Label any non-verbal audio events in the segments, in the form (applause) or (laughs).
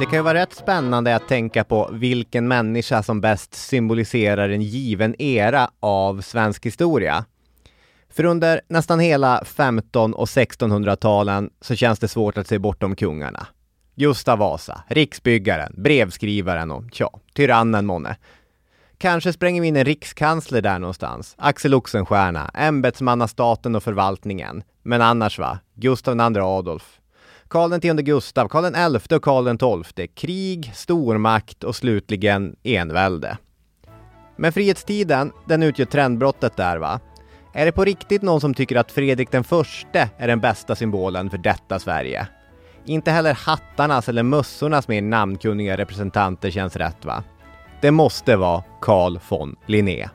Det kan ju vara rätt spännande att tänka på vilken människa som bäst symboliserar en given era av svensk historia. För under nästan hela 15 och 1600-talen så känns det svårt att se bortom kungarna. Gustav Vasa, riksbyggaren, brevskrivaren och tja, tyrannen månne. Kanske spränger vi in en rikskansler där någonstans, Axel Oxenstierna, ämbetsmannastaten och förvaltningen. Men annars va, Gustav II Adolf, Karl X Gustav, Karl XI och Karl XII, krig, stormakt och slutligen envälde. Men frihetstiden, den utgör trendbrottet där va? Är det på riktigt någon som tycker att Fredrik den förste är den bästa symbolen för detta Sverige? Inte heller hattarnas eller mössornas mer namnkunniga representanter känns rätt va? Det måste vara Carl von Linné.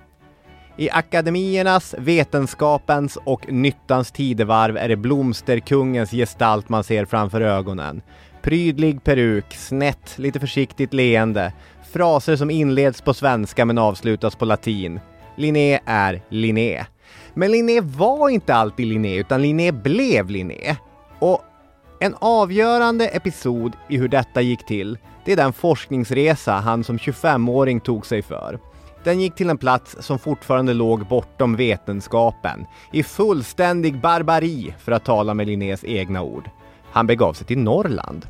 I akademiernas, vetenskapens och nyttans tidevarv är det blomsterkungens gestalt man ser framför ögonen. Prydlig peruk, snett, lite försiktigt leende, fraser som inleds på svenska men avslutas på latin. Linné är Linné. Men Linné var inte alltid Linné, utan Linné blev Linné. Och en avgörande episod i hur detta gick till, det är den forskningsresa han som 25-åring tog sig för. Den gick till en plats som fortfarande låg bortom vetenskapen, i fullständig barbari för att tala med Linnés egna ord. Han begav sig till Norrland.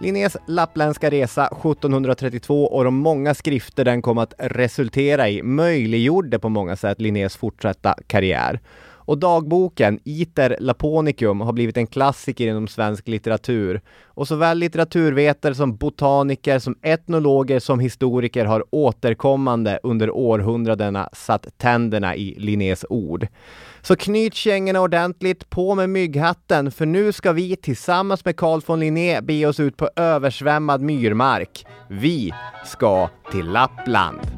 Linnés lappländska resa 1732 och de många skrifter den kom att resultera i möjliggjorde på många sätt Linnés fortsatta karriär. Och dagboken Iter Laponicum har blivit en klassiker inom svensk litteratur. Och såväl litteraturvetare som botaniker, som etnologer, som historiker har återkommande under århundradena satt tänderna i Linnés ord. Så knyt kängorna ordentligt, på med mygghatten, för nu ska vi tillsammans med Carl von Linné bege oss ut på översvämmad myrmark. Vi ska till Lappland.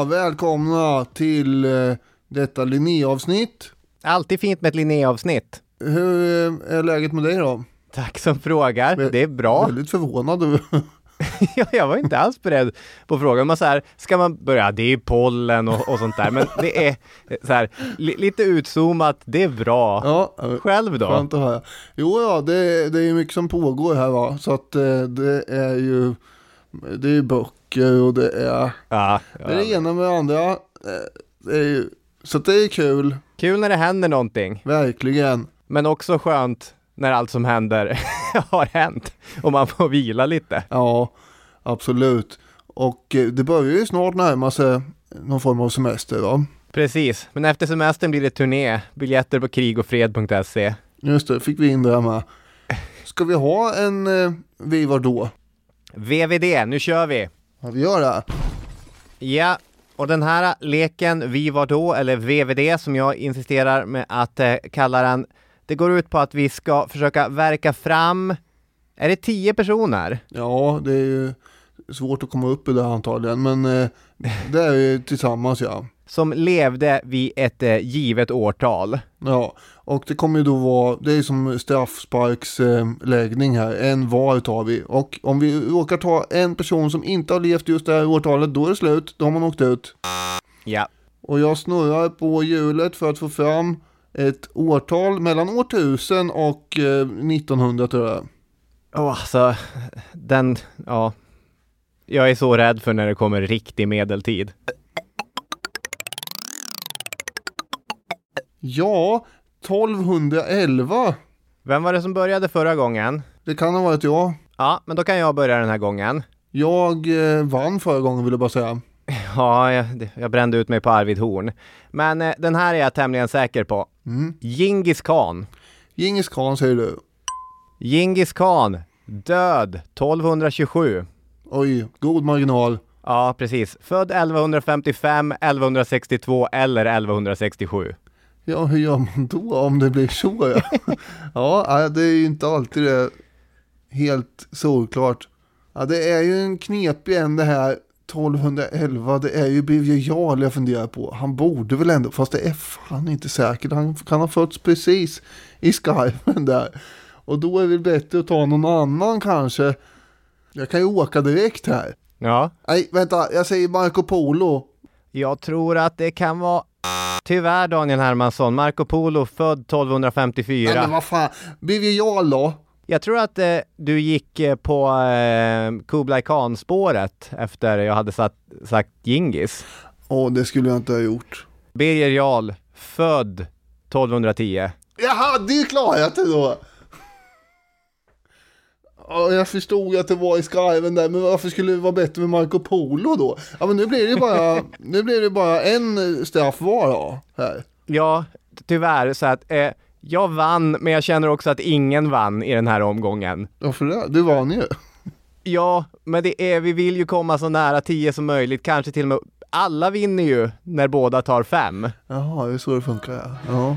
Ja, välkomna till eh, detta Linné-avsnitt. Alltid fint med ett Linné-avsnitt. Hur eh, är läget med dig då? Tack som frågar. Det är bra. Väldigt förvånad över. (laughs) Ja, jag var inte alls beredd på frågan. Man så här, ska man börja, det är pollen och, och sånt där, men det är så här, li, lite utzoomat, det är bra. Ja, Själv då? skönt att höra. Jo, ja, det, det är mycket som pågår här va. Så att eh, det är ju det är ju böcker och det är Ja, det, är det ja. ena med det andra. Eh, Det ju, så det är kul, Kul när det händer någonting, verkligen. men också skönt när allt som händer (laughs) har hänt och man får vila lite. Ja, absolut. Och eh, det börjar ju snart närma sig någon form av semester va. Precis, men efter semestern blir det turné. Biljetter på krigofred.se. Just det, fick vi in det här med. Ska vi ha en eh, Vi var då? VVD, nu kör vi! Ja, vi gör det. Ja, och den här leken Vi var då, eller VVD som jag insisterar med att eh, kalla den, det går ut på att vi ska försöka verka fram, är det tio personer? Ja, det är ju svårt att komma upp i det antagligen, men eh, det är ju tillsammans ja. Som levde vid ett eh, givet årtal. Ja, och det kommer ju då vara, det är som straffsparksläggning eh, här, en var tar vi. Och om vi råkar ta en person som inte har levt just det här årtalet, då är det slut, då har man åkt ut. Ja. Och jag snurrar på hjulet för att få fram ett årtal mellan år 1000 och eh, 1900 tror jag. Åh, alltså, den, ja. Jag är så rädd för när det kommer riktig medeltid. Ja, 1211. Vem var det som började förra gången? Det kan ha varit jag. Ja, men då kan jag börja den här gången. Jag eh, vann förra gången vill jag bara säga. (laughs) Ja, jag, jag brände ut mig på Arvid Horn. Men eh, den här är jag tämligen säker på. Mm. Genghis khan. Djingis khan säger du. Genghis khan, död 1227. Oj, god marginal. Ja, precis. Född 1155, 1162 eller 1167. Ja, hur gör man då om det blir så? (laughs) Ja, ja det är ju inte alltid det helt solklart. Ja, det är ju en knepig en det här 1211. Det är ju Birger jag funderar på. Han borde väl ändå, fast det är fan inte säkert. Han kan ha fötts precis i skarven där. Och då är det väl bättre att ta någon annan kanske. Jag kan ju åka direkt här. Ja. Nej, vänta, jag säger Marco Polo. Jag tror att det kan vara Tyvärr Daniel Hermansson, Marco Polo född 1254. Nej men vad fan, Birger Jarl då? Jag tror att eh, du gick eh, på eh, Kublai Khan-spåret efter jag hade satt, sagt Gingis. Åh, det skulle jag inte ha gjort. Birger Jarl, född 1210. Jag hade ju klarat det då! Ja, jag förstod att det var i skarven där, men varför skulle det vara bättre med Marco Polo då? Ja, men nu blir det bara, (laughs) nu blir det bara en straff var då, här. Ja, tyvärr så att eh, jag vann, men jag känner också att ingen vann i den här omgången. Varför det? Du vann ju. Ja, men det är, vi vill ju komma så nära 10 som möjligt, kanske till och med alla vinner ju när båda tar fem. Jaha, det är så det funkar ja. ja.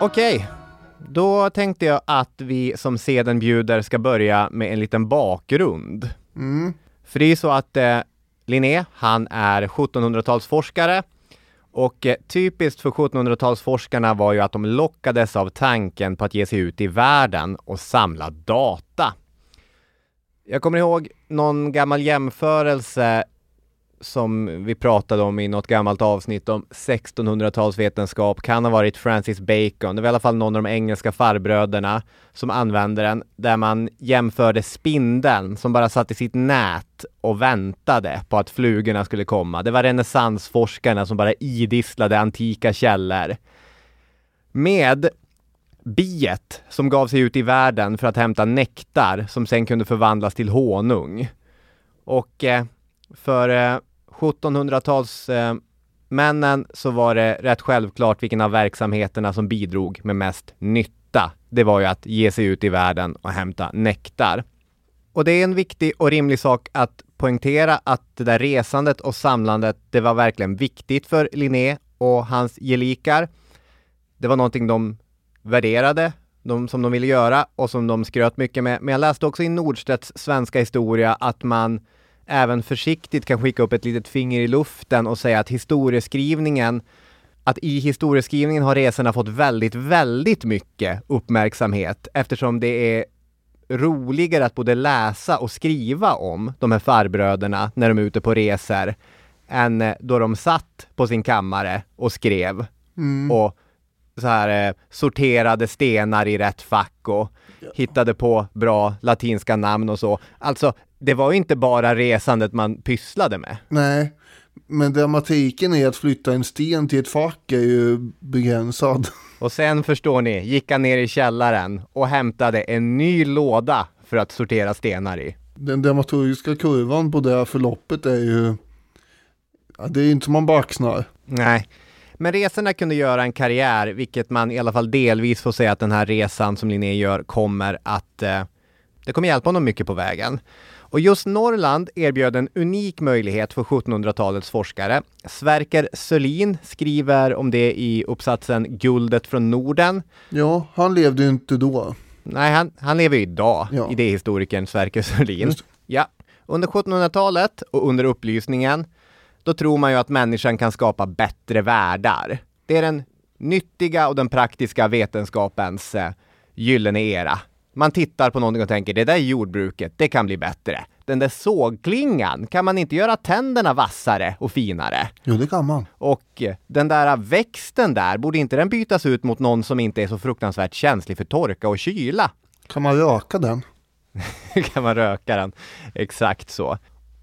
Okej, då tänkte jag att vi som seden bjuder ska börja med en liten bakgrund. Mm. För det är så att eh, Linné, han är 1700-talsforskare och eh, typiskt för 1700-talsforskarna var ju att de lockades av tanken på att ge sig ut i världen och samla data. Jag kommer ihåg någon gammal jämförelse som vi pratade om i något gammalt avsnitt om 1600-talsvetenskap kan ha varit Francis Bacon. Det var i alla fall någon av de engelska farbröderna som använde den, där man jämförde spindeln som bara satt i sitt nät och väntade på att flugorna skulle komma. Det var renässansforskarna som bara idisslade antika källor. Med biet som gav sig ut i världen för att hämta nektar som sen kunde förvandlas till honung. Och eh, för eh, 1700-talsmännen eh, så var det rätt självklart vilken av verksamheterna som bidrog med mest nytta. Det var ju att ge sig ut i världen och hämta nektar. Och det är en viktig och rimlig sak att poängtera att det där resandet och samlandet, det var verkligen viktigt för Linné och hans gelikar. Det var någonting de värderade, de, som de ville göra och som de skröt mycket med. Men jag läste också i Nordstedts svenska historia att man även försiktigt kan skicka upp ett litet finger i luften och säga att historieskrivningen att i historieskrivningen har resorna fått väldigt, väldigt mycket uppmärksamhet eftersom det är roligare att både läsa och skriva om de här farbröderna när de är ute på resor än då de satt på sin kammare och skrev Mm. och så här eh, sorterade stenar i rätt fack och hittade på bra latinska namn och så. Alltså, det var inte bara resandet man pysslade med. Nej, men dramatiken i att flytta en sten till ett fack är ju begränsad. (laughs) Och sen förstår ni, gick han ner i källaren och hämtade en ny låda för att sortera stenar i. Den dramaturgiska kurvan på det förloppet är ju... Ja, det är ju inte som man baxnar. Nej. Men resorna kunde göra en karriär, vilket man i alla fall delvis får säga att den här resan som Linné gör kommer att... Eh, det kommer hjälpa honom mycket på vägen. Och just Norrland erbjöd en unik möjlighet för 1700-talets forskare. Sverker Sörlin skriver om det i uppsatsen Guldet från Norden. Ja, han levde ju inte då. Nej, han, han lever ju idag, Ja. idéhistorikern Sverker det. Ja, under 1700-talet och under upplysningen, då tror man ju att människan kan skapa bättre världar. Det är den nyttiga och den praktiska vetenskapens eh, gyllene era. Man tittar på någonting och tänker, det där är jordbruket, det kan bli bättre. Den där sågklingan, kan man inte göra tänderna vassare och finare? Jo, det kan man. Och eh, den där växten där, borde inte den bytas ut mot någon som inte är så fruktansvärt känslig för torka och kyla? Kan man röka den? (laughs) kan man röka den. Exakt så.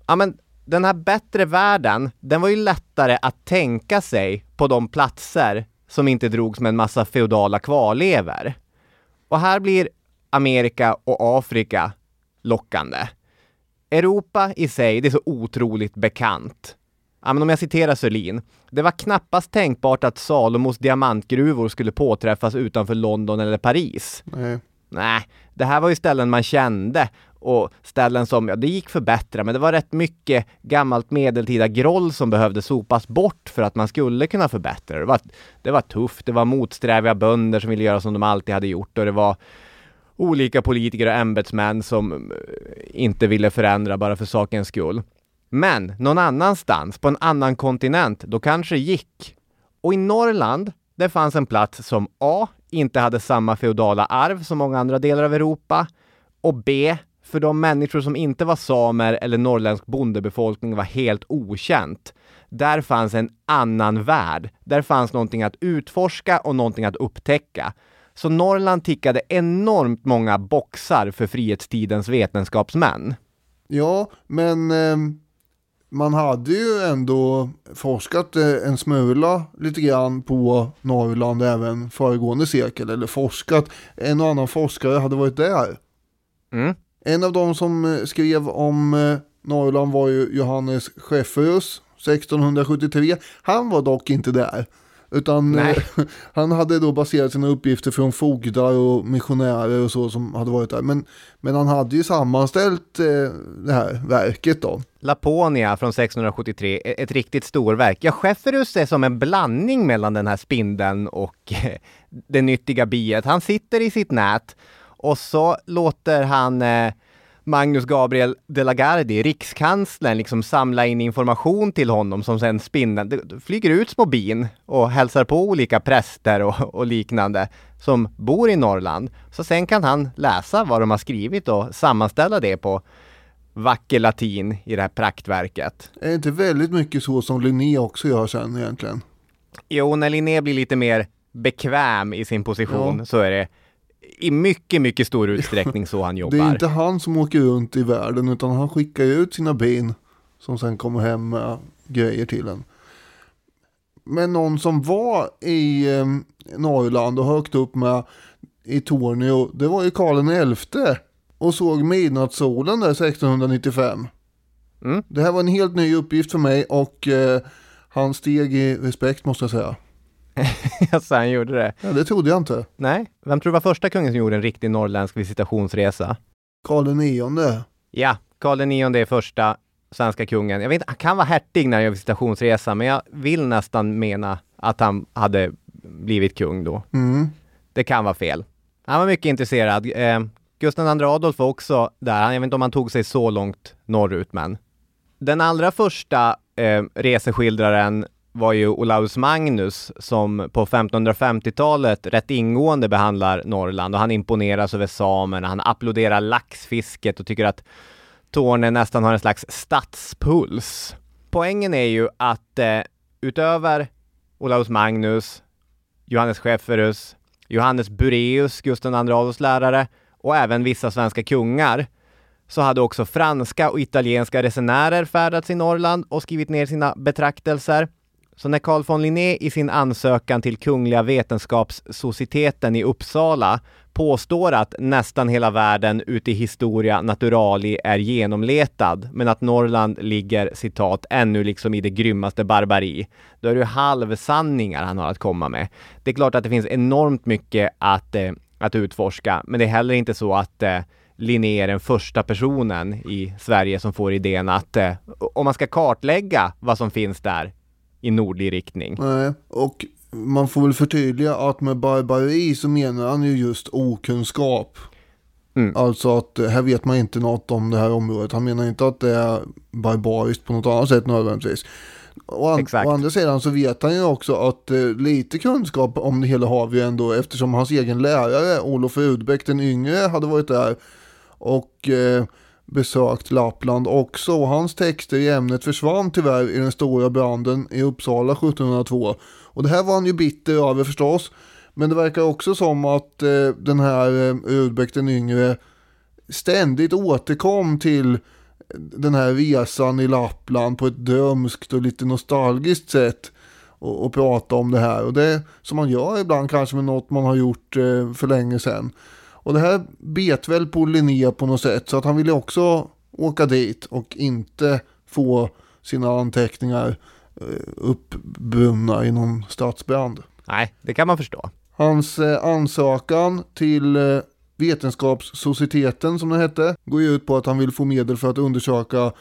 Ja, men den här bättre världen, den var ju lättare att tänka sig på de platser som inte drogs med en massa feodala kvarlever. Och här blir Amerika och Afrika lockande. Europa i sig, det är så otroligt bekant. Ja, men om jag citerar Sörlin. Det var knappast tänkbart att Salomos diamantgruvor skulle påträffas utanför London eller Paris. Nej. Nej, det här var ju ställen man kände och ställen som, ja det gick förbättra, men det var rätt mycket gammalt medeltida groll som behövde sopas bort för att man skulle kunna förbättra. Det var, det var tufft, det var motsträviga bönder som ville göra som de alltid hade gjort och det var olika politiker och ämbetsmän som eh, inte ville förändra bara för sakens skull. Men någon annanstans, på en annan kontinent, då kanske det gick. Och i Norrland, det fanns en plats som A. inte hade samma feodala arv som många andra delar av Europa och B. för de människor som inte var samer eller norrländsk bondebefolkning var helt okänt. Där fanns en annan värld. Där fanns någonting att utforska och någonting att upptäcka. Så Norrland tickade enormt många boxar för frihetstidens vetenskapsmän. Ja, men eh, man hade ju ändå forskat eh, en smula lite grann på Norrland även föregående sekel. Eller forskat, en och annan forskare hade varit där. Mm. En av de som eh, skrev om eh, Norrland var ju Johannes Schefferus 1673. Han var dock inte där. Utan eh, (laughs) han hade då baserat sina uppgifter från fogdar och missionärer och så som hade varit där. Men, men han hade ju sammanställt eh, det här verket då. Laponia från 1673, e- ett riktigt storverk. Ja, Schefferus är som en blandning mellan den här spindeln och eh, det nyttiga biet. Han sitter i sitt nät och så låter han eh, Magnus Gabriel de la Gardie, rikskanslern, liksom samla in information till honom som sen det flyger ut små bin och hälsar på olika präster och, och liknande som bor i Norrland. Så sen kan han läsa vad de har skrivit och sammanställa det på vacker latin i det här praktverket. Är det inte väldigt mycket så som Linné också gör sen egentligen? Jo, när Linné blir lite mer bekväm i sin position Ja. så är det i mycket, mycket stor utsträckning så han Det är jobbar. inte han som åker runt i världen utan han skickar ut sina bin som sen kommer hem med grejer till en. Men någon som var i eh, Norrland och högt upp med i Tornio, det var ju Karl XI och såg midnattssolen där 1695. Mm. Det här var en helt ny uppgift för mig och eh, han steg i respekt måste jag säga. (laughs) alltså, han gjorde det. Ja, det trodde jag inte. Nej, vem tror du var första kungen som gjorde en riktig norrländsk visitationsresa? Karl IX. Ja, Karl IX är första svenska kungen. Jag vet inte, han kan vara hertig när han gör visitationsresa, men jag vill nästan mena att han hade blivit kung då. Mm. Det kan vara fel. Han var mycket intresserad. Eh, Gustav II Adolf var också där. Jag vet inte om han tog sig så långt norrut, men. Den allra första eh, reseskildraren var ju Olaus Magnus som på 1550-talet rätt ingående behandlar Norrland och han imponeras över samerna. Han applåderar laxfisket och tycker att Torne nästan har en slags stadspuls. Poängen är ju att eh, utöver Olaus Magnus, Johannes Schefferus, Johannes Bureus, Gustav II Adolfs lärare och även vissa svenska kungar så hade också franska och italienska resenärer färdats i Norrland och skrivit ner sina betraktelser. Så när Carl von Linné i sin ansökan till Kungliga Vetenskapssocieteten i Uppsala påstår att nästan hela världen ute i historia naturali är genomletad, men att Norrland ligger citat ännu liksom i det grymmaste barbari. Då är det ju halvsanningar han har att komma med. Det är klart att det finns enormt mycket att, eh, att utforska, men det är heller inte så att eh, Linné är den första personen i Sverige som får idén att eh, om man ska kartlägga vad som finns där i nordlig riktning. Nej, och man får väl förtydliga att med barbari så menar han ju just okunskap. Mm. Alltså att eh, här vet man inte något om det här området. Han menar inte att det är barbariskt på något annat sätt nödvändigtvis. Å, an Exakt. å andra sidan så vet han ju också att eh, lite kunskap om det hela har vi ändå eftersom hans egen lärare Olof Rudbeck den yngre hade varit där och eh, besökt Lappland också. Och hans texter i ämnet försvann tyvärr i den stora branden i Uppsala 1702. Och det här var han ju bitter över förstås. Men det verkar också som att eh, den här eh, Rudbeck den yngre ständigt återkom till den här resan i Lappland på ett drömskt och lite nostalgiskt sätt och, och prata om det här. Och det som man gör ibland kanske med något man har gjort eh, för länge sedan. Och det här bet väl på Linné på något sätt så att han ville också åka dit och inte få sina anteckningar eh, uppbrunna i någon stadsbrand. Nej, det kan man förstå. Hans eh, ansökan till eh, Vetenskapssocieteten som det hette går ju ut på att han vill få medel för att undersöka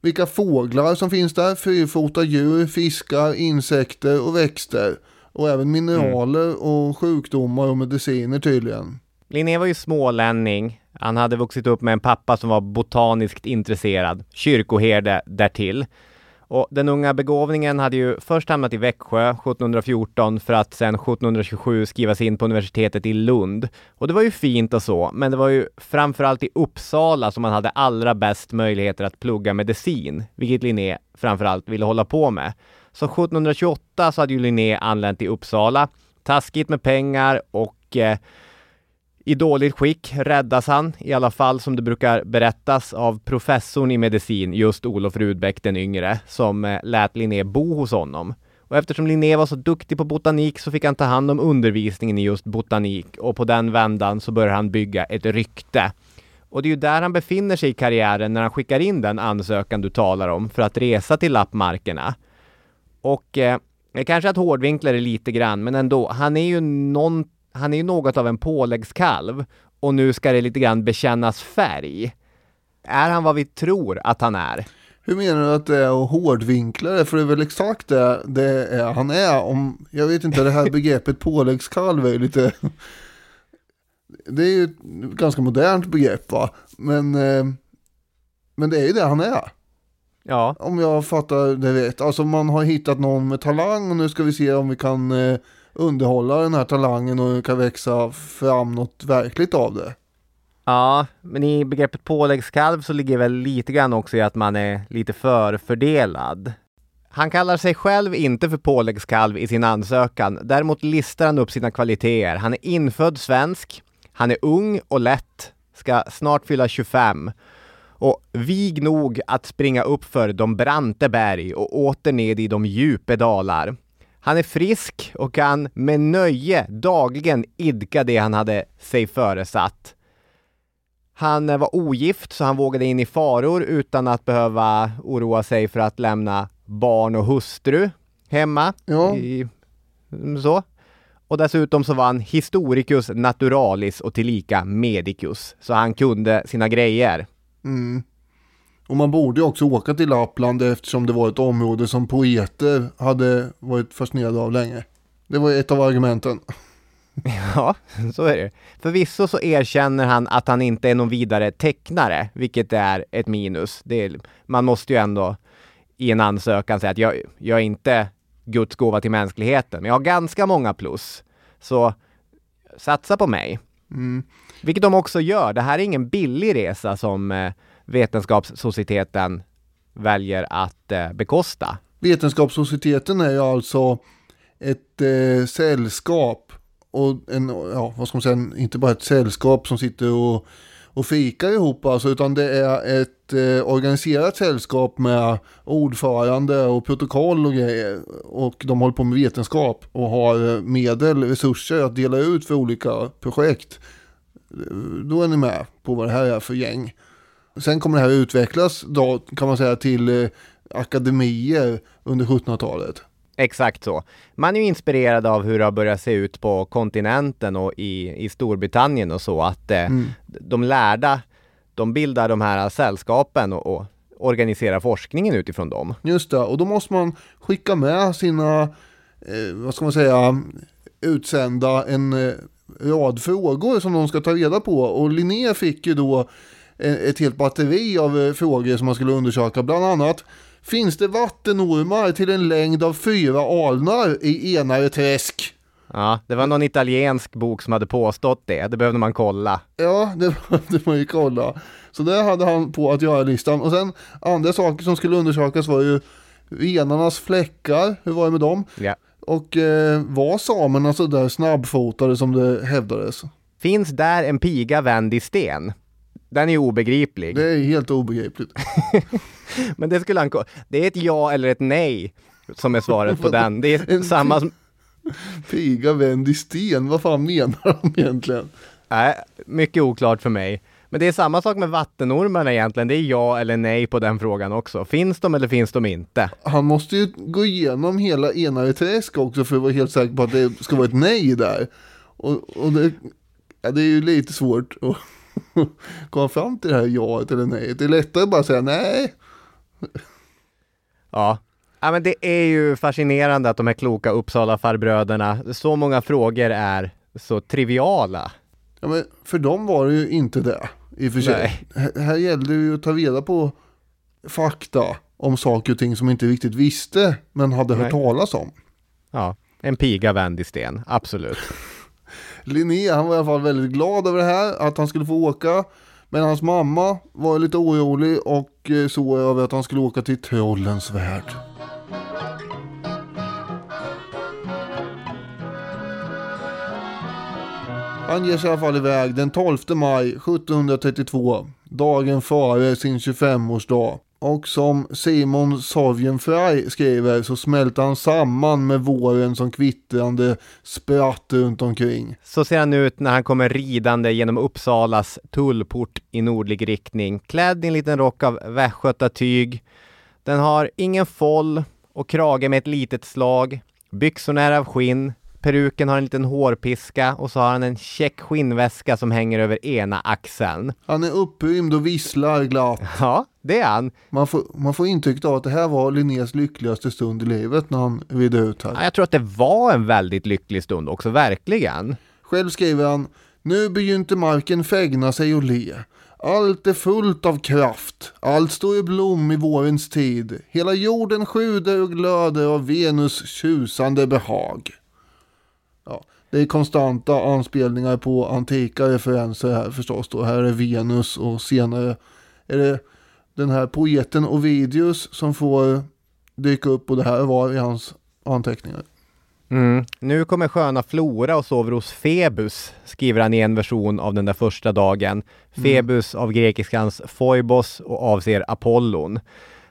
vilka fåglar som finns där, fyrfota djur, fiskar, insekter och växter. Och även mineraler och sjukdomar och mediciner tydligen. Linné var ju smålänning. Han hade vuxit upp med en pappa som var botaniskt intresserad, kyrkoherde därtill. Och den unga begåvningen hade ju först hamnat i Växjö 1714 för att sedan 1727 skrivas in på universitetet i Lund. Och det var ju fint och så, men det var ju framförallt i Uppsala som man hade allra bäst möjligheter att plugga medicin, vilket Linné framförallt ville hålla på med. Så 1728 så hade ju Linné anlänt till Uppsala, taskigt med pengar och eh, i dåligt skick räddas han, i alla fall som det brukar berättas, av professorn i medicin, just Olof Rudbeck den yngre, som eh, lät Linné bo hos honom. Och eftersom Linné var så duktig på botanik så fick han ta hand om undervisningen i just botanik och på den vändan så började han bygga ett rykte. Och det är ju där han befinner sig i karriären när han skickar in den ansökan du talar om för att resa till lappmarkerna. Och eh, kanske att hårdvinkla det lite grann, men ändå, han är ju någon han är ju något av en påläggskalv och nu ska det lite grann bekännas färg. Är han vad vi tror att han är? Hur menar du att det är att hårdvinkla det? För det är väl exakt det, det är han är. Om, jag vet inte, det här begreppet påläggskalv är lite... Det är ju ett ganska modernt begrepp va? Men, eh, men det är ju det han är. Ja, Om jag fattar det rätt. Alltså man har hittat någon med talang och nu ska vi se om vi kan eh, underhålla den här talangen och kan växa fram något verkligt av det. ja, men i begreppet påläggskalv så ligger väl lite grann också i att man är lite förfördelad. Han kallar sig själv inte för påläggskalv i sin ansökan. Däremot listar han upp sina kvaliteter. Han är infödd svensk. Han är ung och lätt. Ska snart fylla 25. Och vig nog att springa upp för de brante berg och åter ned i de djupa dalar. Han är frisk och kan med nöje dagligen idka det han hade sig föresatt. Han eh, var ogift så han vågade in i faror utan att behöva oroa sig för att lämna barn och hustru hemma. Ja. I, mm, så. Och dessutom så var han historicus naturalis och tillika medicus. Så han kunde sina grejer. Mm. Och man borde också åka till Lappland eftersom det var ett område som poeter hade varit fascinerade av länge. Det var ett av argumenten. (laughs) Ja, så är det. Förvisso så erkänner han att han inte är någon vidare tecknare, vilket är ett minus. Det är, man måste ju ändå i en ansökan säga att jag, jag är inte Guds gåva till mänskligheten, men jag har ganska många plus. Så satsa på mig. Mm. Vilket de också gör. Det här är ingen billig resa som eh, Vetenskapssocieteten väljer att eh, bekosta. Vetenskapssocieteten är ju alltså ett eh, sällskap och en, ja, vad ska man säga, inte bara ett sällskap som sitter och, och fikar ihop alltså, utan det är ett eh, organiserat sällskap med ordförande och protokoll och grejer. Och de håller på med vetenskap och har eh, medel, resurser att dela ut för olika projekt. Då är ni med på vad det här är för gäng. Sen kommer det här utvecklas då kan man säga till eh, akademier under 1700-talet. Exakt så. Man är ju inspirerad av hur det har börjat se ut på kontinenten och i, i Storbritannien och så att eh, Mm. de lärda, de bildar de här sällskapen och, och organiserar forskningen utifrån dem. Just det, och då måste man skicka med sina, eh, vad ska man säga, utsända en eh, rad frågor som de ska ta reda på. Och Linné fick ju då ett helt batteri av eh, frågor som man skulle undersöka. Bland annat, finns det vattenormar till en längd av fyra alnar i Enare träsk? Ja, det var någon italiensk bok som hade påstått det. Det behövde man kolla. Ja, (laughs) det behövde man ju kolla. Så det hade han på att göra listan. Och sen andra saker som skulle undersökas var ju renarnas fläckar, hur var det med dem? Ja. Och eh, var samerna så där snabbfotade som det hävdades? Finns där en piga vänd i sten? Den är obegriplig. Det är helt obegripligt. (laughs) Men det skulle han ko- Det är ett ja eller ett nej som är svaret på (laughs) den. Det är En samma som... Piga vänd i sten, vad fan menar de egentligen? Nej, mycket oklart för mig. Men det är samma sak med vattenormarna egentligen. Det är ja eller nej på den frågan också. Finns de eller finns de inte? Han måste ju gå igenom hela Enare träsk också för att vara helt säker på att det ska vara ett nej där. Och, och det, ja, det är ju lite svårt att (laughs) komma fram till det här jaet eller nej. Det är lättare att bara säga nej. Ja. Ja men det är ju fascinerande att de här kloka Uppsala farbröderna, så många frågor är så triviala. Ja, men för dem var det ju inte det. I och för sig. Här, här gällde det ju att ta reda på fakta om saker och ting som inte riktigt visste men hade hört Nej. talas om. Ja, en piga vänd i sten, absolut. Linné han var i alla fall väldigt glad över det här, att han skulle få åka. Men hans mamma var lite orolig och eh, så över att han skulle åka till trollens värld. Han ger sig i alla fall iväg den 12 maj 1732, dagen före sin 25-årsdag. Och som Simon Sorgenfrey skriver så smälter han samman med våren som kvittrande spratt runt omkring. Så ser han ut när han kommer ridande genom Uppsalas tullport i nordlig riktning, klädd i en liten rock av västgötatyg. Den har ingen foll och krage med ett litet slag. Byxorna är av skinn. Peruken har en liten hårpiska och så har han en check skinnväska som hänger över ena axeln. Han är upprymd och visslar glatt. Ja, det är han. Man får, man får intrycket av att det här var Linnés lyckligaste stund i livet när han red ut här. Ja, jag tror att det var en väldigt lycklig stund också, verkligen. Själv skriver han Nu begynte marken fägna sig och le. Allt är fullt av kraft. Allt står i blom i vårens tid. Hela jorden sjuder och glöder av Venus tjusande behag. Ja, det är konstanta anspelningar på antika referenser här förstås. Då. Här är Venus och senare är det den här poeten Ovidius som får dyka upp och det här var i hans anteckningar. Mm. Nu kommer sköna Flora och sover hos Febus, skriver han i en version av den där första dagen. Febus av grekiskans Phoibos och avser Apollon.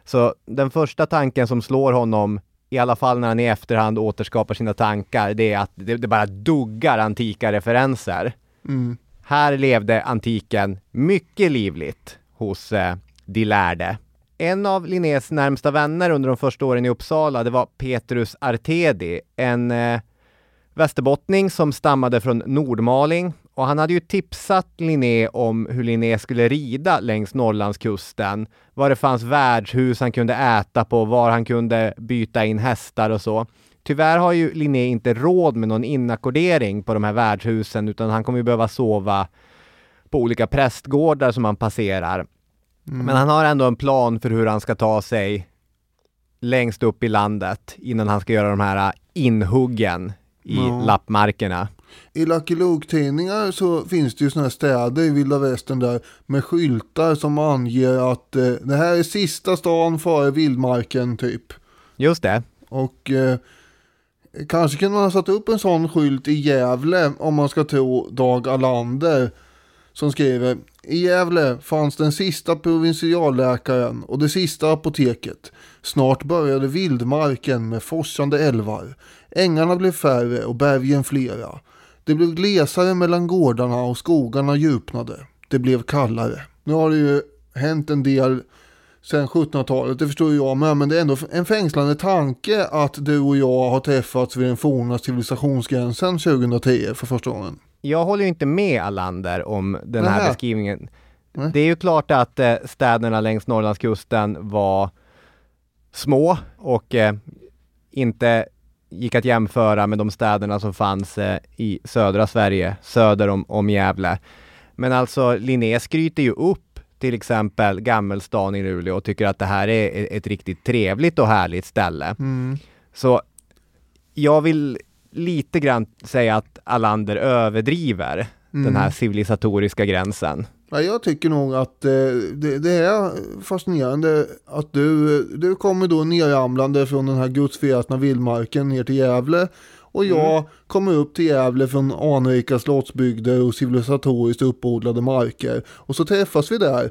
Så den första tanken som slår honom, i alla fall när han i efterhand återskapar sina tankar, det är att det, det bara duggar antika referenser. Mm. Här levde antiken mycket livligt hos eh, de lärde. En av Linnés närmsta vänner under de första åren i Uppsala, det var Petrus Artedi, en eh, västerbottning som stammade från Nordmaling och han hade ju tipsat Linné om hur Linné skulle rida längs Norrlandskusten, var det fanns värdshus han kunde äta på, var han kunde byta in hästar och så. Tyvärr har ju Linné inte råd med någon inackordering på de här värdshusen utan han kommer ju behöva sova på olika prästgårdar som han passerar. Men han har ändå en plan för hur han ska ta sig längst upp i landet innan han ska göra de här inhuggen i Ja. lappmarkerna. I Lucky Luke-tidningar så finns det ju sådana här städer i vilda västern där med skyltar som anger att eh, det här är sista stan före vildmarken typ. Just det. Och eh, kanske kunde man ha satt upp en sån skylt i Gävle om man ska tro Dag Alander som skriver I Gävle fanns den sista provinsialläkaren och det sista apoteket. Snart började vildmarken med forsande älvar. Ängarna blev färre och bergen flera. Det blev glesare mellan gårdarna och skogarna djupnade. Det blev kallare. Nu har det ju hänt en del sen 1700-talet, det förstår jag med, men det är ändå en fängslande tanke att du och jag har träffats vid den forna civilisationsgränsen 2010 för första gången. Jag håller ju inte med Alander om den här Nähä. beskrivningen. Nej. Det är ju klart att eh, städerna längs Norrlandskusten var små och eh, inte gick att jämföra med de städerna som fanns eh, i södra Sverige, söder om, om Gävle. Men alltså Linné skryter ju upp till exempel Gammelstan i Luleå och tycker att det här är ett riktigt trevligt och härligt ställe. Så jag vill lite grann säga att Alander överdriver den här civilisatoriska gränsen. Ja, jag tycker nog att eh, det, det är fascinerande att du, du kommer då nerramlande från den här gudsförgätna vildmarken ner till Gävle. Och jag kommer upp till Gävle från anrika slottsbygder och civilisatoriskt uppodlade marker. Och så träffas vi där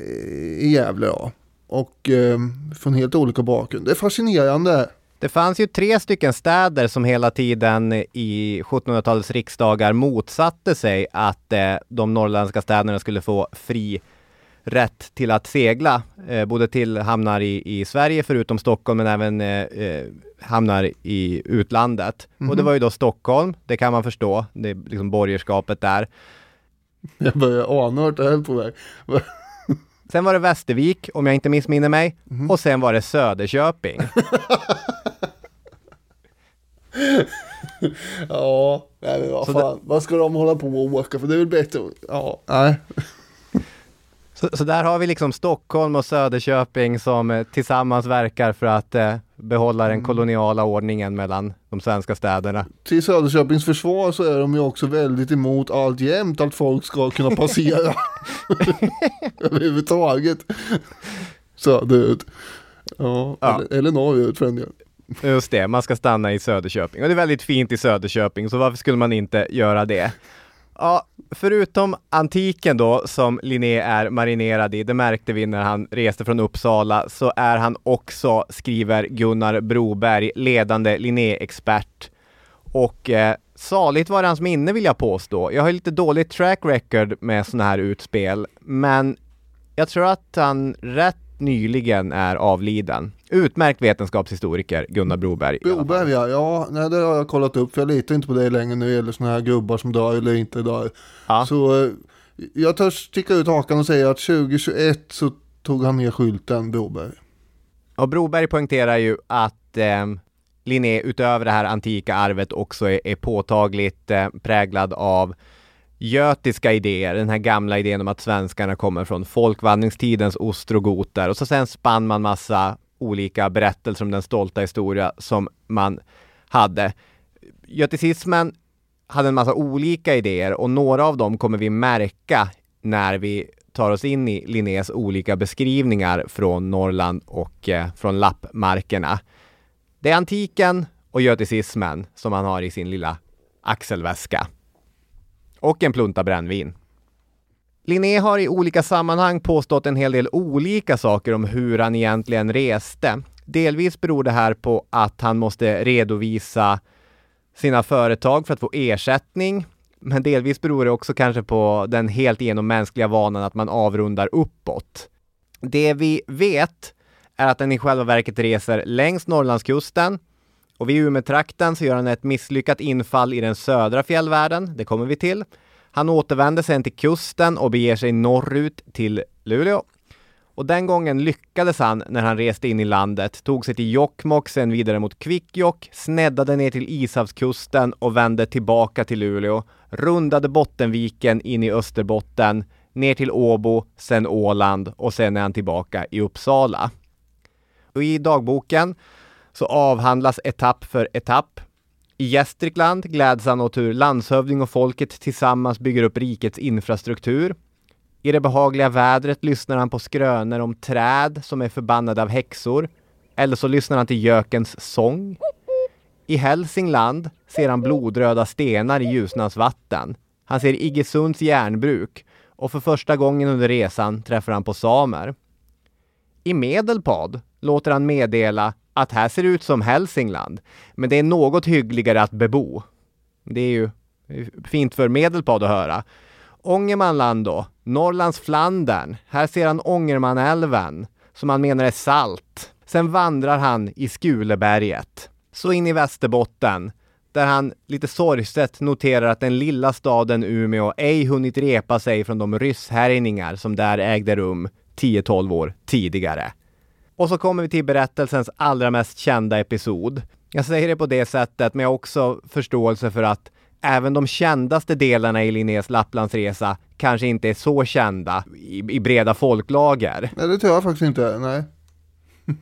eh, i Gävle då. Och eh, från helt olika bakgrund. Det är fascinerande. Det fanns ju tre stycken städer som hela tiden i 1700-talets riksdagar motsatte sig att eh, de norrländska städerna skulle få fri rätt till att segla, eh, både till hamnar i, i Sverige förutom Stockholm men även eh, eh, hamnar i utlandet. Och det var ju då Stockholm, det kan man förstå, det är liksom borgerskapet där. (laughs) Jag börjar ana vart det här är på väg. Sen var det Västervik, om jag inte missminner mig, och sen var det Söderköping. (laughs) (laughs) Ja, nej men vad Så fan. Vad ska de hålla på och åka för? Det är väl bättre. Ja, nej. (laughs) Så, så där har vi liksom Stockholm och Söderköping som eh, tillsammans verkar för att eh, behålla den koloniala ordningen mellan de svenska städerna. till Söderköpings försvar så är de ju också väldigt emot allt jämt att folk ska kunna passera (laughs) överhuvudtaget. Söderut. Ja, Ja. Eller, eller norrut för en del. Just det, man ska stanna i Söderköping. Och det är väldigt fint i Söderköping, så varför skulle man inte göra det? Ja, förutom antiken då, som Linné är marinerad i, det märkte vi när han reste från Uppsala, så är han också, skriver Gunnar Broberg, ledande Linné-expert. Och eh, saligt var hans minne vill jag påstå. Jag har lite dåligt track record med sådana här utspel, men jag tror att han rätt nyligen är avliden. Utmärkt vetenskapshistoriker, Gunnar Broberg. Broberg ja, ja nej, det har jag kollat upp för jag litar inte på det längre när det gäller sådana här gubbar som dör eller inte dör. Ja. Så eh, jag törs sticka ut hakan och säga att 2021 så tog han ner skylten Broberg. Och Broberg poängterar ju att eh, Linné utöver det här antika arvet också är, är påtagligt eh, präglad av götiska idéer, den här gamla idén om att svenskarna kommer från folkvandringstidens ostrogoter och så sen spann man massa olika berättelser om den stolta historia som man hade. Göticismen hade en massa olika idéer och några av dem kommer vi märka när vi tar oss in i Linnés olika beskrivningar från Norrland och eh, från lappmarkerna. Det är antiken och göticismen som han har i sin lilla axelväska. Och en plunta brännvin. Linné har i olika sammanhang påstått en hel del olika saker om hur han egentligen reste. Delvis beror det här på att han måste redovisa sina företag för att få ersättning. Men delvis beror det också kanske på den helt genommänskliga vanan att man avrundar uppåt. Det vi vet är att den i själva verket reser längs Norrlandskusten och vid Umeå-trakten så gör han ett misslyckat infall i den södra fjällvärlden. Det kommer vi till. Han återvänder sen till kusten och beger sig norrut till Luleå. Och den gången lyckades han när han reste in i landet, tog sig till Jokkmokk, sen vidare mot Kvikkjokk, sneddade ner till Ishavskusten och vände tillbaka till Luleå, rundade Bottenviken in i Österbotten, ner till Åbo, sen Åland och sen är han tillbaka i Uppsala. Och i dagboken så avhandlas etapp för etapp. I Gästrikland gläds han åt hur landshövding och folket tillsammans bygger upp rikets infrastruktur. I det behagliga vädret lyssnar han på skrönor om träd som är förbannade av häxor. Eller så lyssnar han till gökens sång. I Hälsingland ser han blodröda stenar i Ljusnans vatten. Han ser Iggesunds järnbruk och för första gången under resan träffar han på samer. I Medelpad låter han meddela att här ser det ut som Hälsingland, men det är något hyggligare att bebo. Det är ju fint för Medelpad att höra. Ångermanland då, Norrlands Flandern. Här ser han Ångermanälven, som han menar är salt. Sen vandrar han i Skuleberget. Så in i Västerbotten, där han lite sorgset noterar att den lilla staden Umeå ej hunnit repa sig från de rysshärjningar som där ägde rum 10-12 år tidigare. Och så kommer vi till berättelsens allra mest kända episod. Jag säger det på det sättet, men jag har också förståelse för att även de kändaste delarna i Linnés Lapplandsresa kanske inte är så kända i, i breda folklager. Nej, det tror jag faktiskt inte. Nej. (laughs)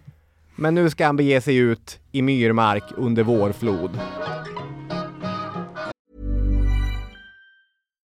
Men nu ska han bege sig ut i myrmark under vårflod.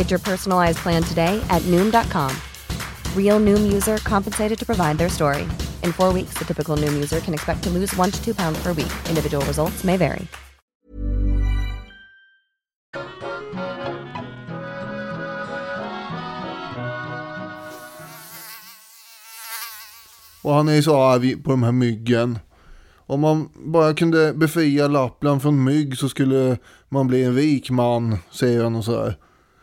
Get your personalized plan today at Noom.com. Real Noom user compensated to provide their story. In four weeks, the typical Noom user can expect to lose one to two pounds per week. Individual results may vary. Och han är ju så arg på de här myggen. Om man bara kunde befria Lappland från mygg så skulle man bli en rik man, säger han och sådär.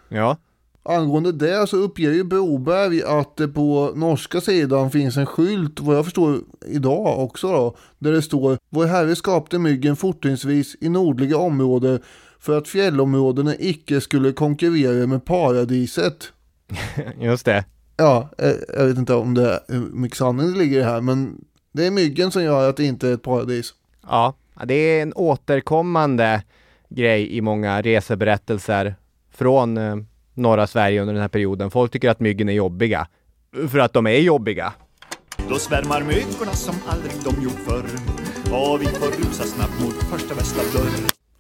Ja. Angående det så uppger ju Broberg att det på norska sidan finns en skylt, vad jag förstår idag också då, där det står Vår Herre skapade myggen fortrinnsvis i nordliga områden för att fjällområdena icke skulle konkurrera med paradiset. (laughs) Just det. Ja, eh, jag vet inte om det hur mycket sanning det ligger i det här, men det är myggen som gör att det inte är ett paradis. Ja, det är en återkommande grej i många reseberättelser från eh, norra Sverige under den här perioden. Folk tycker att myggen är jobbiga. För att de är jobbiga. Då svärmar myggorna som aldrig de gjort förr Och vi får rusa snabbt mot första bästa dörr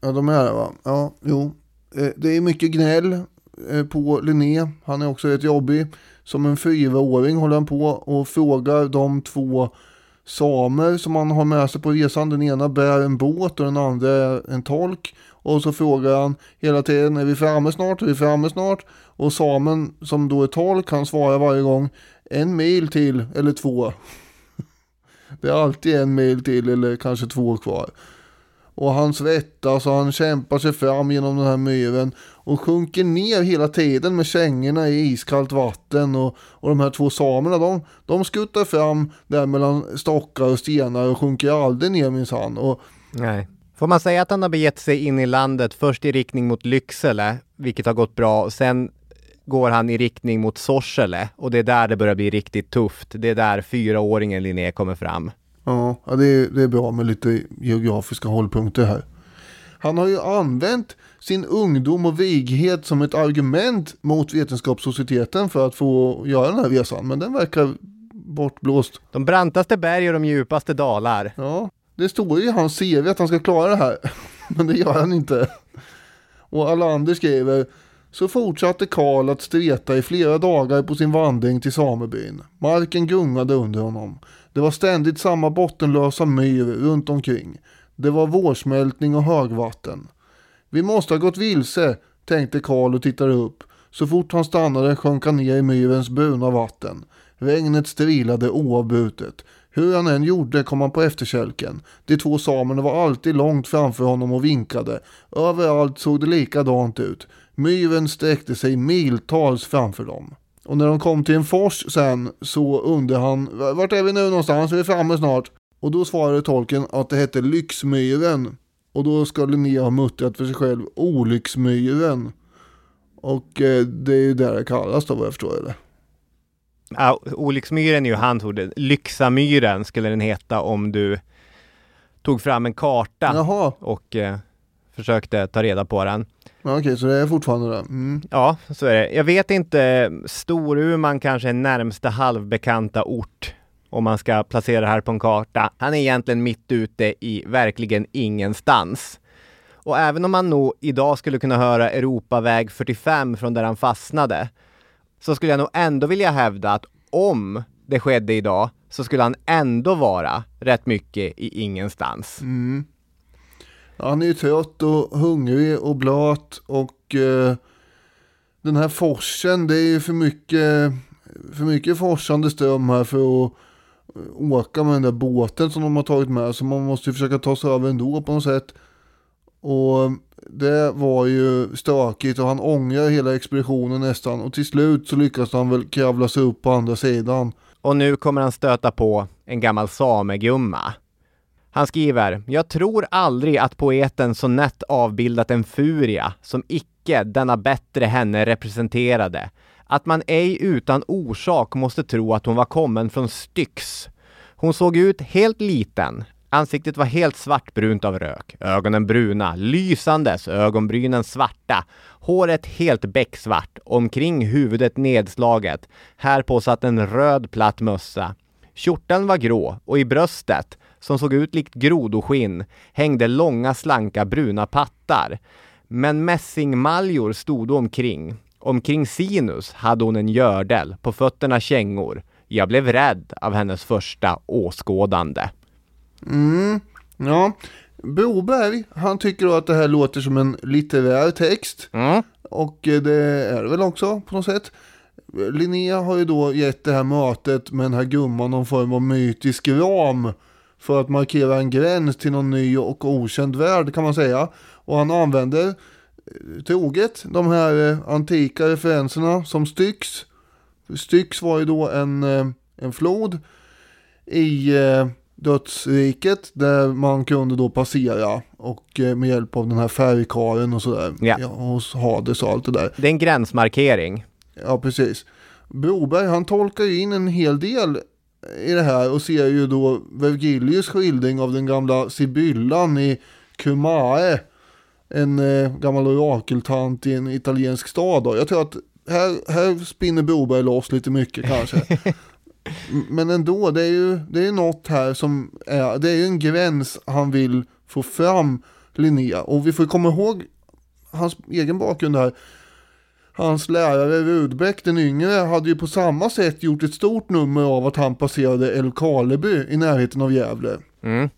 Ja, de är det va? Ja, jo. Eh, Det är mycket gnäll eh, på Linné. Han är också rätt jobbig. Som en fyraåring håller han på och frågar de två samer som han har med sig på resan. Den ena bär en båt och den andra är en tolk. Och så frågar han hela tiden, är vi framme snart? Är vi framme snart? Och samen som då är tolk, han svarar varje gång en mil till eller två. (laughs) Det är alltid en mil till eller kanske två kvar. Och han svettas och han kämpar sig fram genom den här myren och sjunker ner hela tiden med kängorna i iskallt vatten. Och, och de här två samerna de, de skuttar fram där mellan stockar och stenar och sjunker aldrig ner minsann. Och Nej. Får man säga att han har begett sig in i landet först i riktning mot Lycksele, vilket har gått bra, och sen går han i riktning mot Sorsele och det är där det börjar bli riktigt tufft. Det är där fyraåringen Linné kommer fram. Ja, det, är, det är bra med lite geografiska hållpunkter här. Han har ju använt sin ungdom och vighet som ett argument mot Vetenskapssocieteten för att få göra den här resan. Men den verkar bortblåst. De brantaste berg och de djupaste dalar. Ja, det står ju i hans CV att han ska klara det här. (laughs) Men det gör han inte. Och Alander skriver så fortsatte Karl att streta i flera dagar på sin vandring till samebyn. Marken gungade under honom. Det var ständigt samma bottenlösa myr runt omkring. Det var vårsmältning och högvatten. Vi måste ha gått vilse, tänkte Karl och tittade upp. Så fort han stannade sjönk han ner i myrens bruna vatten. Regnet strilade oavbrutet. Hur han än gjorde kom han på efterkälken. De två samerna var alltid långt framför honom och vinkade. Överallt såg det likadant ut. Myren sträckte sig miltals framför dem. Och när de kom till en fors sen så undrade han, vart är vi nu någonstans? Vi är framme snart. Och då svarade tolken att det hette Lyxmyren. Och då ska Linnea ha muttrat för sig själv, Olycksmyren. Och eh, det är ju där det kallas då vad jag förstår det. Ja, Olycksmyren är ju hans ord. Lyxamyren skulle den heta om du tog fram en karta Jaha, och eh, försökte ta reda på den. ja, okej så det är fortfarande det. Mm. Ja, så är det. Jag vet inte, Storuman kanske är närmsta halvbekanta ort om man ska placera det här på en karta. Han är egentligen mitt ute i verkligen ingenstans. Och även om man nog idag skulle kunna höra Europaväg 45 från där han fastnade, så skulle jag nog ändå vilja hävda att om det skedde idag så skulle han ändå vara rätt mycket i ingenstans. Mm. han är ju trött och hungrig och blöt och eh, den här forsen, det är ju för mycket, för mycket forsande ström här för att eh, åka med den där båten som de har tagit med. Så man måste ju försöka ta sig över ändå på något sätt. Och det var ju stökigt och han ångrar hela expeditionen nästan. Och till slut så lyckas han väl kravla sig upp på andra sidan. Och nu kommer han stöta på en gammal samegumma. Han skriver, jag tror aldrig att poeten så nätt avbildat en furia som icke denna bättre henne representerade. Att man ej utan orsak måste tro att hon var kommen från Styx. Hon såg ut helt liten. Ansiktet var helt svartbrunt av rök, ögonen bruna, lysandes, ögonbrynen svarta, håret helt becksvart, omkring huvudet nedslaget. Härpå satt en röd platt mössa. Kjorteln var grå och i bröstet, som såg ut likt grodoskinn, hängde långa slanka bruna pattar. Men mässingmaljor stod omkring. Omkring sinus hade hon en gördel, på fötterna kängor. Jag blev rädd av hennes första åskådande. Mm, ja. Broberg, han tycker då att det här låter som en litterär text. Mm. Och eh, det är det väl också på något sätt. Linnea har ju då gett det här mötet med den här gumman någon form av mytisk ram. För att markera en gräns till någon ny och okänd värld kan man säga. Och han använder eh, troget de här eh, antika referenserna som Styx. Styx var ju då en, en flod i dödsriket där man kunde då passera och eh, med hjälp av den här färgkaren och sådär. Ja. hos Hades och allt det där. Det är en gränsmarkering. Ja, precis. Broberg, han tolkar in en hel del i det här och ser ju då Vergilius skildring av den gamla Sibyllan i Cumae. En eh, gammal orakeltant i en italiensk stad. Då. Jag tror att här, här spinner Broberg loss lite mycket kanske. (laughs) Men ändå, det är ju det är något här som är, det är ju en gräns han vill få fram Linnea. Och vi får komma ihåg hans egen bakgrund här. Hans lärare Rudbeck den yngre hade ju på samma sätt gjort ett stort nummer av att han passerade Älvkarleby i närheten av Gävle. Mm.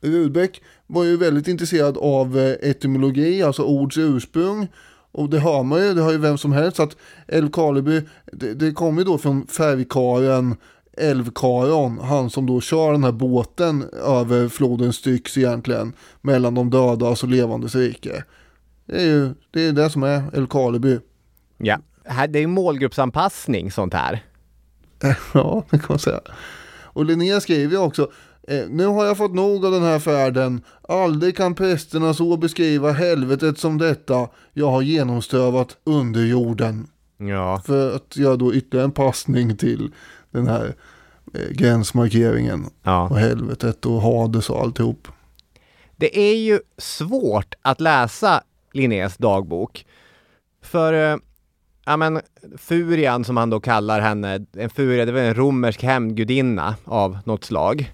Rudbeck var ju väldigt intresserad av eh, etymologi, alltså ords ursprung. Och det hör man ju, det har ju vem som helst, att Älvkarleby, det, det kommer ju då från färgkaren Älvkaron, han som då kör den här båten över floden Styx egentligen, mellan de dödas och levandes rike. Det är ju det, är det som är Älvkarleby. Ja. Det är ju målgruppsanpassning sånt här. (laughs) Ja, det kan man säga. Och Linnea skriver ju också, nu har jag fått nog av den här färden. Aldrig kan prästerna så beskriva helvetet som detta. Jag har genomströvat under jorden. Ja. För att göra då ytterligare en passning till den här eh, gränsmarkeringen. Ja. Och helvetet och Hades och alltihop. Det är ju svårt att läsa Linnés dagbok. För, eh, ja men, Furian som han då kallar henne, en furia, det var en romersk hämndgudinna av något slag.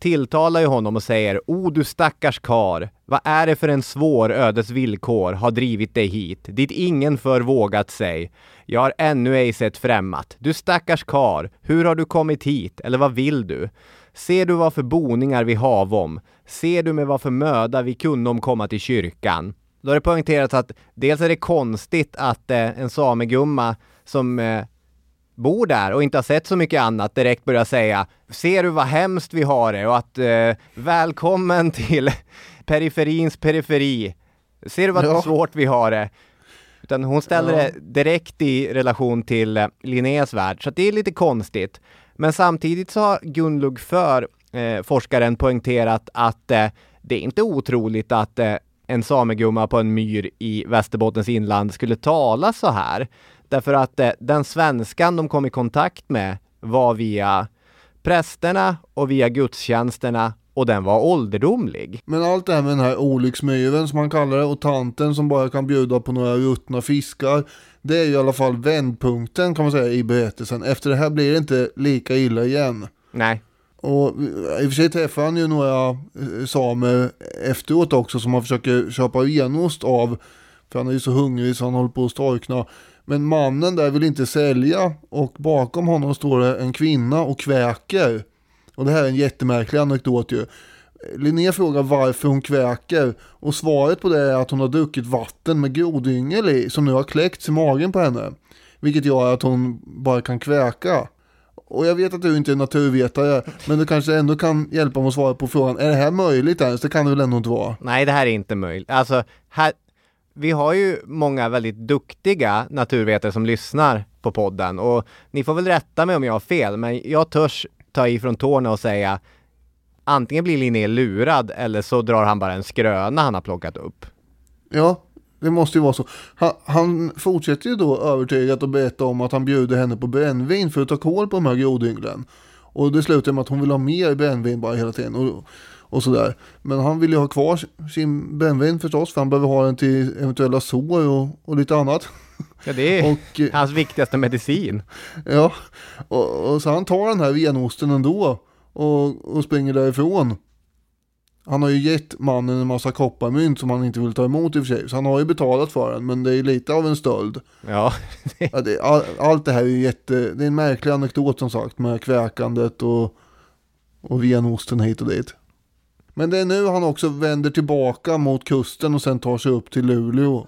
Tilltalar ju honom och säger O du stackars kar, vad är det för en svår ödes villkor har drivit dig hit, dit ingen för vågat sig. Jag har ännu ej sett främmat. Du stackars kar, hur har du kommit hit, eller vad vill du? Ser du vad för boningar vi havom? Ser du med vad för möda vi kunde omkomma till kyrkan? Då har det poängterats att dels är det konstigt att eh, en samegumma som eh, bor där och inte har sett så mycket annat direkt börjar säga Ser du vad hemskt vi har det och att eh, välkommen till periferins periferi. Ser du vad Ja. svårt vi har det? Utan hon ställer Ja. det direkt i relation till eh, Linnés värld, så det är lite konstigt. Men samtidigt så har Gunlug för eh, forskaren poängterat att eh, det är inte otroligt att eh, en samegumma på en myr i Västerbottens inland skulle tala så här. Därför att eh, den svenskan de kom i kontakt med var via prästerna och via gudstjänsterna och den var ålderdomlig. Men allt det här med den här olycksmyren som man kallar det och tanten som bara kan bjuda på några ruttna fiskar. Det är ju i alla fall vändpunkten kan man säga i berättelsen. Efter det här blir det inte lika illa igen. Nej, Och i och för sig träffar han ju några eh, samer efteråt också som han försöker köpa genost av. För han är ju så hungrig så han håller på att storkna. Men mannen där vill inte sälja och bakom honom står det en kvinna och kväker. Och det här är en jättemärklig anekdot ju. Linné frågar varför hon kväker och svaret på det är att hon har druckit vatten med grodyngel i som nu har kläckts i magen på henne. Vilket gör att hon bara kan kväka. Och jag vet att du inte är naturvetare, men du kanske ändå kan hjälpa mig att svara på frågan, är det här möjligt ens? Det kan det väl ändå inte vara? nej det här är inte möjligt. Alltså, här, vi har ju många väldigt duktiga naturvetare som lyssnar på podden och ni får väl rätta mig om jag har fel, men jag törs ta ifrån tårna och säga antingen blir Linné lurad eller så drar han bara en skröna han har plockat upp. Ja, det måste ju vara så. Han, han fortsätter ju då övertygat att berätta om att han bjuder henne på brännvin för att ta koll på de här grodynglen. Och det slutar med att hon vill ha mer brännvin bara hela tiden. Och, och sådär. Men han vill ju ha kvar sin brännvin förstås, för han behöver ha den till eventuella sår och, och lite annat. (laughs) Ja, det är Och, eh, hans viktigaste medicin. Ja, och, och så han tar den här venosten ändå och, och springer därifrån. Han har ju gett mannen en massa kopparmynt som han inte vill ta emot i och för sig. Så han har ju betalat för den, men det är lite av en stöld. Ja, (laughs) Ja, det, all, allt det här är ju jätte, det är en märklig anekdot som sagt med kväkandet och, och venosten hit och dit. Men det är nu han också vänder tillbaka mot kusten och sen tar sig upp till Luleå.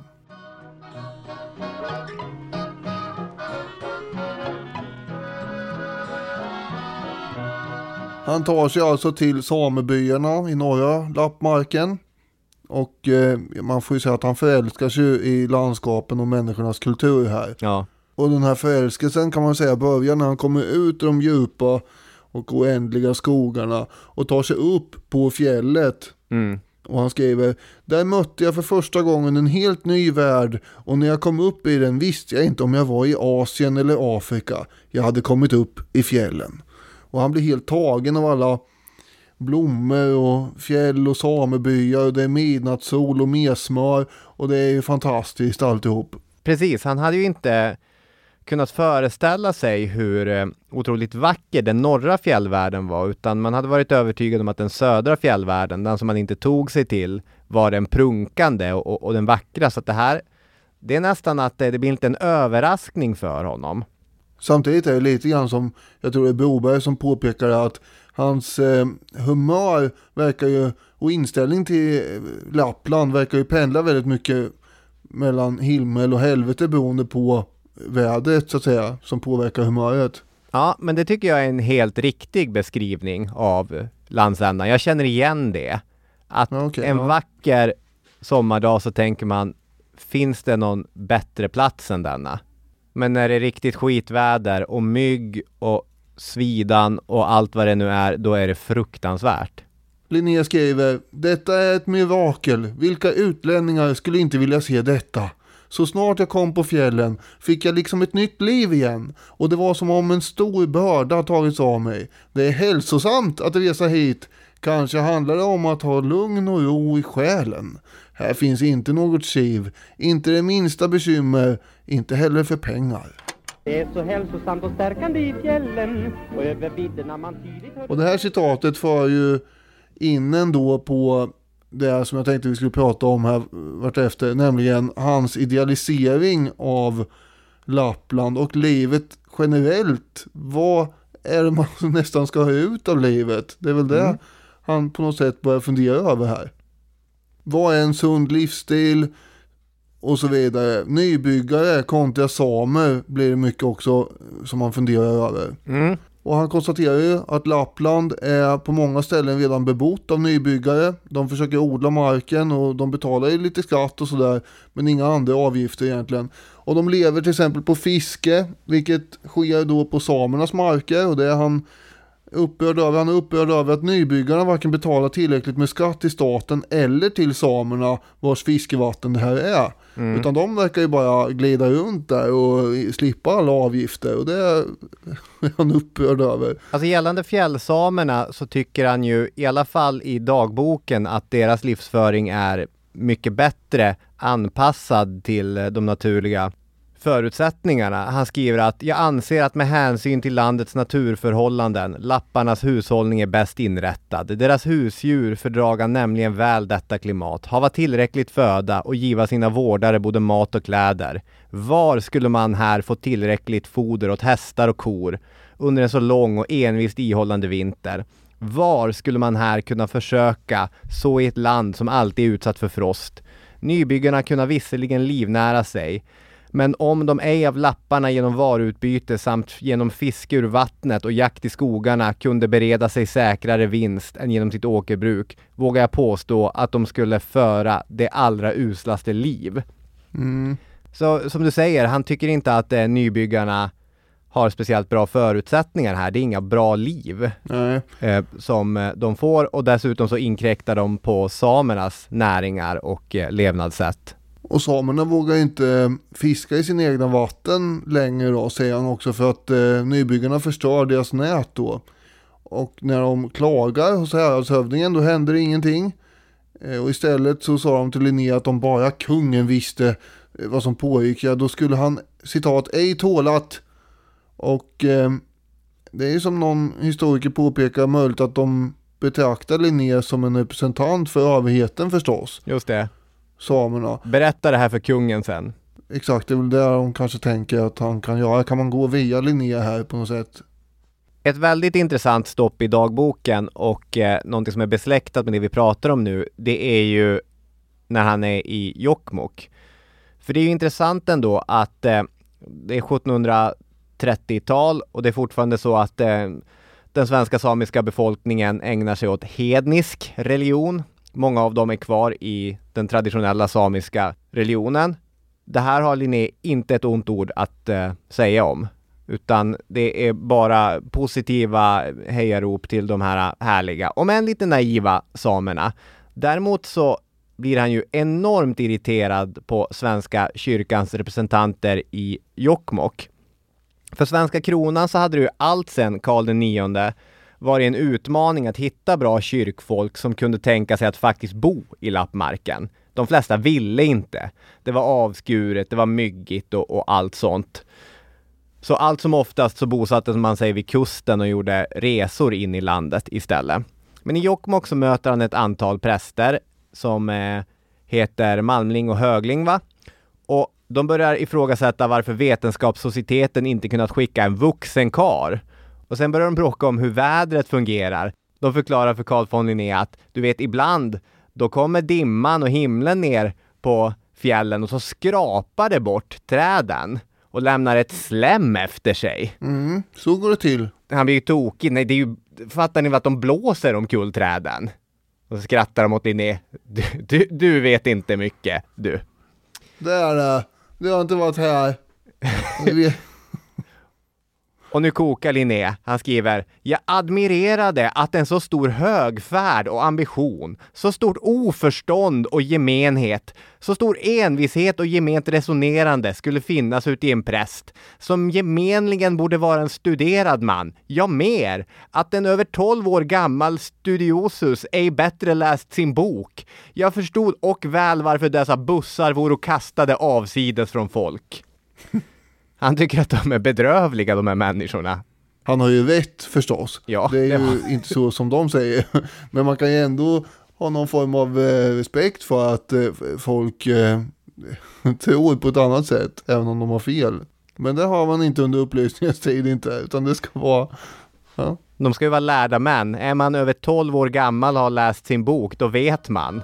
Han tar sig alltså till samebyarna i norra Lappmarken. Och eh, man får ju säga att han förälskar sig i landskapen och människornas kultur här. ja. Och den här förälskelsen kan man säga börjar när han kommer ut ur de djupa och oändliga skogarna och tar sig upp på fjället. Mm. Och han skriver, där mötte jag för första gången en helt ny värld och när jag kom upp i den visste jag inte om jag var i Asien eller Afrika. Jag hade kommit upp i fjällen. Och han blir helt tagen av alla blommor och fjäll och samebyar och det är midnattssol och mesmör och det är ju fantastiskt alltihop. Precis, han hade ju inte kunnat föreställa sig hur eh, otroligt vacker den norra fjällvärlden var, utan man hade varit övertygad om att den södra fjällvärlden, den som man inte tog sig till, var den prunkande och, och, och den vackra. Så att det här, det är nästan att det, det blir inte en överraskning för honom. Samtidigt är det lite grann som, jag tror det är Broberg som påpekar att hans eh, humör verkar ju, och inställning till eh, Lappland verkar ju pendla väldigt mycket mellan himmel och helvete beroende på vädret så att säga, som påverkar humöret. Ja, men det tycker jag är en helt riktig beskrivning av landsändan. Jag känner igen det. Att Ja, okej, en ja. vacker sommardag så tänker man, finns det någon bättre plats än denna? Men när det är riktigt skitväder och mygg och svidan och allt vad det nu är, då är det fruktansvärt. Linné skriver, detta är ett mirakel, vilka utlänningar skulle inte vilja se detta? Så snart jag kom på fjällen fick jag liksom ett nytt liv igen och det var som om en stor börda tagits av mig. Det är hälsosamt att resa hit. Kanske handlar det om att ha lugn och ro i själen. Här finns inte något kiv, inte det minsta bekymmer, inte heller för pengar. Det är så hälsosamt och stärkande i fjällen och över vidderna man tydligt hör Och det här citatet för ju in ändå på det som jag tänkte vi skulle prata om här vartefter, nämligen hans idealisering av Lappland och livet generellt. Vad är det man (laughs) nästan ska ha ut av livet? Det är väl det Mm. han på något sätt börjar fundera över här. Vad är en sund livsstil? Och så vidare. Nybyggare kontra samer blir det mycket också som man funderar över. Mm. Och han konstaterar ju att Lappland är på många ställen redan bebott av nybyggare. De försöker odla marken och de betalar ju lite skatt och sådär. Men inga andra avgifter egentligen. Och de lever till exempel på fiske, vilket sker då på samernas marker. Och det är han upprörd över. Han är upprörd över att nybyggarna varken betalar tillräckligt med skatt till staten eller till samerna vars fiskevatten det här är. Utan de verkar ju bara glida runt där och slippa alla avgifter. Och det är han upprörd över. Alltså gällande fjällsamerna så tycker han ju i alla fall i dagboken att deras livsföring är mycket bättre anpassad till de naturliga förutsättningarna. Han skriver att jag anser att med hänsyn till landets naturförhållanden, lapparnas hushållning är bäst inrättad. Deras husdjur fördraga nämligen väl detta klimat, hava tillräckligt föda och giva sina vårdare både mat och kläder. Var skulle man här få tillräckligt foder åt hästar och kor under en så lång och envist ihållande vinter? Var skulle man här kunna försöka så i ett land som alltid är utsatt för frost? Nybyggarna kunna visserligen livnära sig, men om de ej av lapparna genom varuutbyte samt genom fiske ur vattnet och jakt i skogarna kunde bereda sig säkrare vinst än genom sitt åkerbruk, vågar jag påstå att de skulle föra det allra uslaste liv. Så som du säger, han tycker inte att eh, nybyggarna har speciellt bra förutsättningar här. Det är inga bra liv eh, som eh, de får och dessutom så inkräktar de på samernas näringar och eh, levnadssätt. Och samerna vågar inte fiska i sina egna vatten längre då, säger han också, för att eh, nybyggarna förstör deras nät då. Och när de klagar hos häradshövdingen, alltså, då händer ingenting. Eh, och istället så sa de till Linné att om bara kungen visste eh, vad som pågick, ja då skulle han, citat, ej tålat. Och eh, det är ju som någon historiker påpekar möjligt att de betraktar Linné som en representant för överheten förstås, Just det samerna. Berätta det här för kungen sen. Exakt, det är väl där de kanske tänker att han kan göra. Kan man gå via Linné här på något sätt? Ett väldigt intressant stopp i dagboken och eh, någonting som är besläktat med det vi pratar om nu, det är ju när han är i Jokkmokk. För det är ju intressant ändå att eh, det är 1730-tal och det är fortfarande så att eh, den svenska samiska befolkningen ägnar sig åt hednisk religion. Många av dem är kvar i den traditionella samiska religionen. Det här har Linné inte ett ont ord att eh, säga om. Utan det är bara positiva hejarop till de här härliga, om än lite naiva samerna. Däremot så blir han ju enormt irriterad på Svenska kyrkans representanter i Jokkmokk. För svenska kronan så hade du ju allt sedan Karl IX var det en utmaning att hitta bra kyrkfolk som kunde tänka sig att faktiskt bo i lappmarken. De flesta ville inte. Det var avskuret, det var myggigt och, och allt sånt. Så allt som oftast så bosatte man sig vid kusten och gjorde resor in i landet istället. Men i Jokkmokk så möter han ett antal präster som eh, heter Malmling och Högling va? Och de börjar ifrågasätta varför Vetenskapssocieteten inte kunnat skicka en vuxen kar. Och sen börjar de bråka om hur vädret fungerar. De förklarar för Carl von Linné att du vet ibland då kommer dimman och himlen ner på fjällen och så skrapar det bort träden och lämnar ett slem efter sig. Mm, så går det till. Han blir ju tokig. Nej, det är ju, fattar ni att de blåser omkull träden? Och så skrattar de åt Linné. Du, du, du vet inte mycket, du. Det är det. Det har inte varit här. (laughs) Och nu kokar Linné. Han skriver Jag admirerade att en så stor högfärd och ambition, så stort oförstånd och gemenhet, så stor envishet och gement resonerande skulle finnas ute i en präst, som gemenligen borde vara en studerad man, ja mer, att en över 12 år gammal studiosus ej bättre läst sin bok. Jag förstod och väl varför dessa bussar vore kastade avsides från folk. (laughs) Han tycker att de är bedrövliga de här människorna. Han har ju rätt förstås. Ja, det är det ju har- inte så som de säger. (laughs) Men man kan ju ändå ha någon form av eh, respekt för att eh, folk eh, (laughs) tror på ett annat sätt, även om de har fel. Men det har man inte under upplysningens tid inte, utan det ska vara Ja. De ska ju vara lärda män. Är man över 12 år gammal och har läst sin bok, då vet man.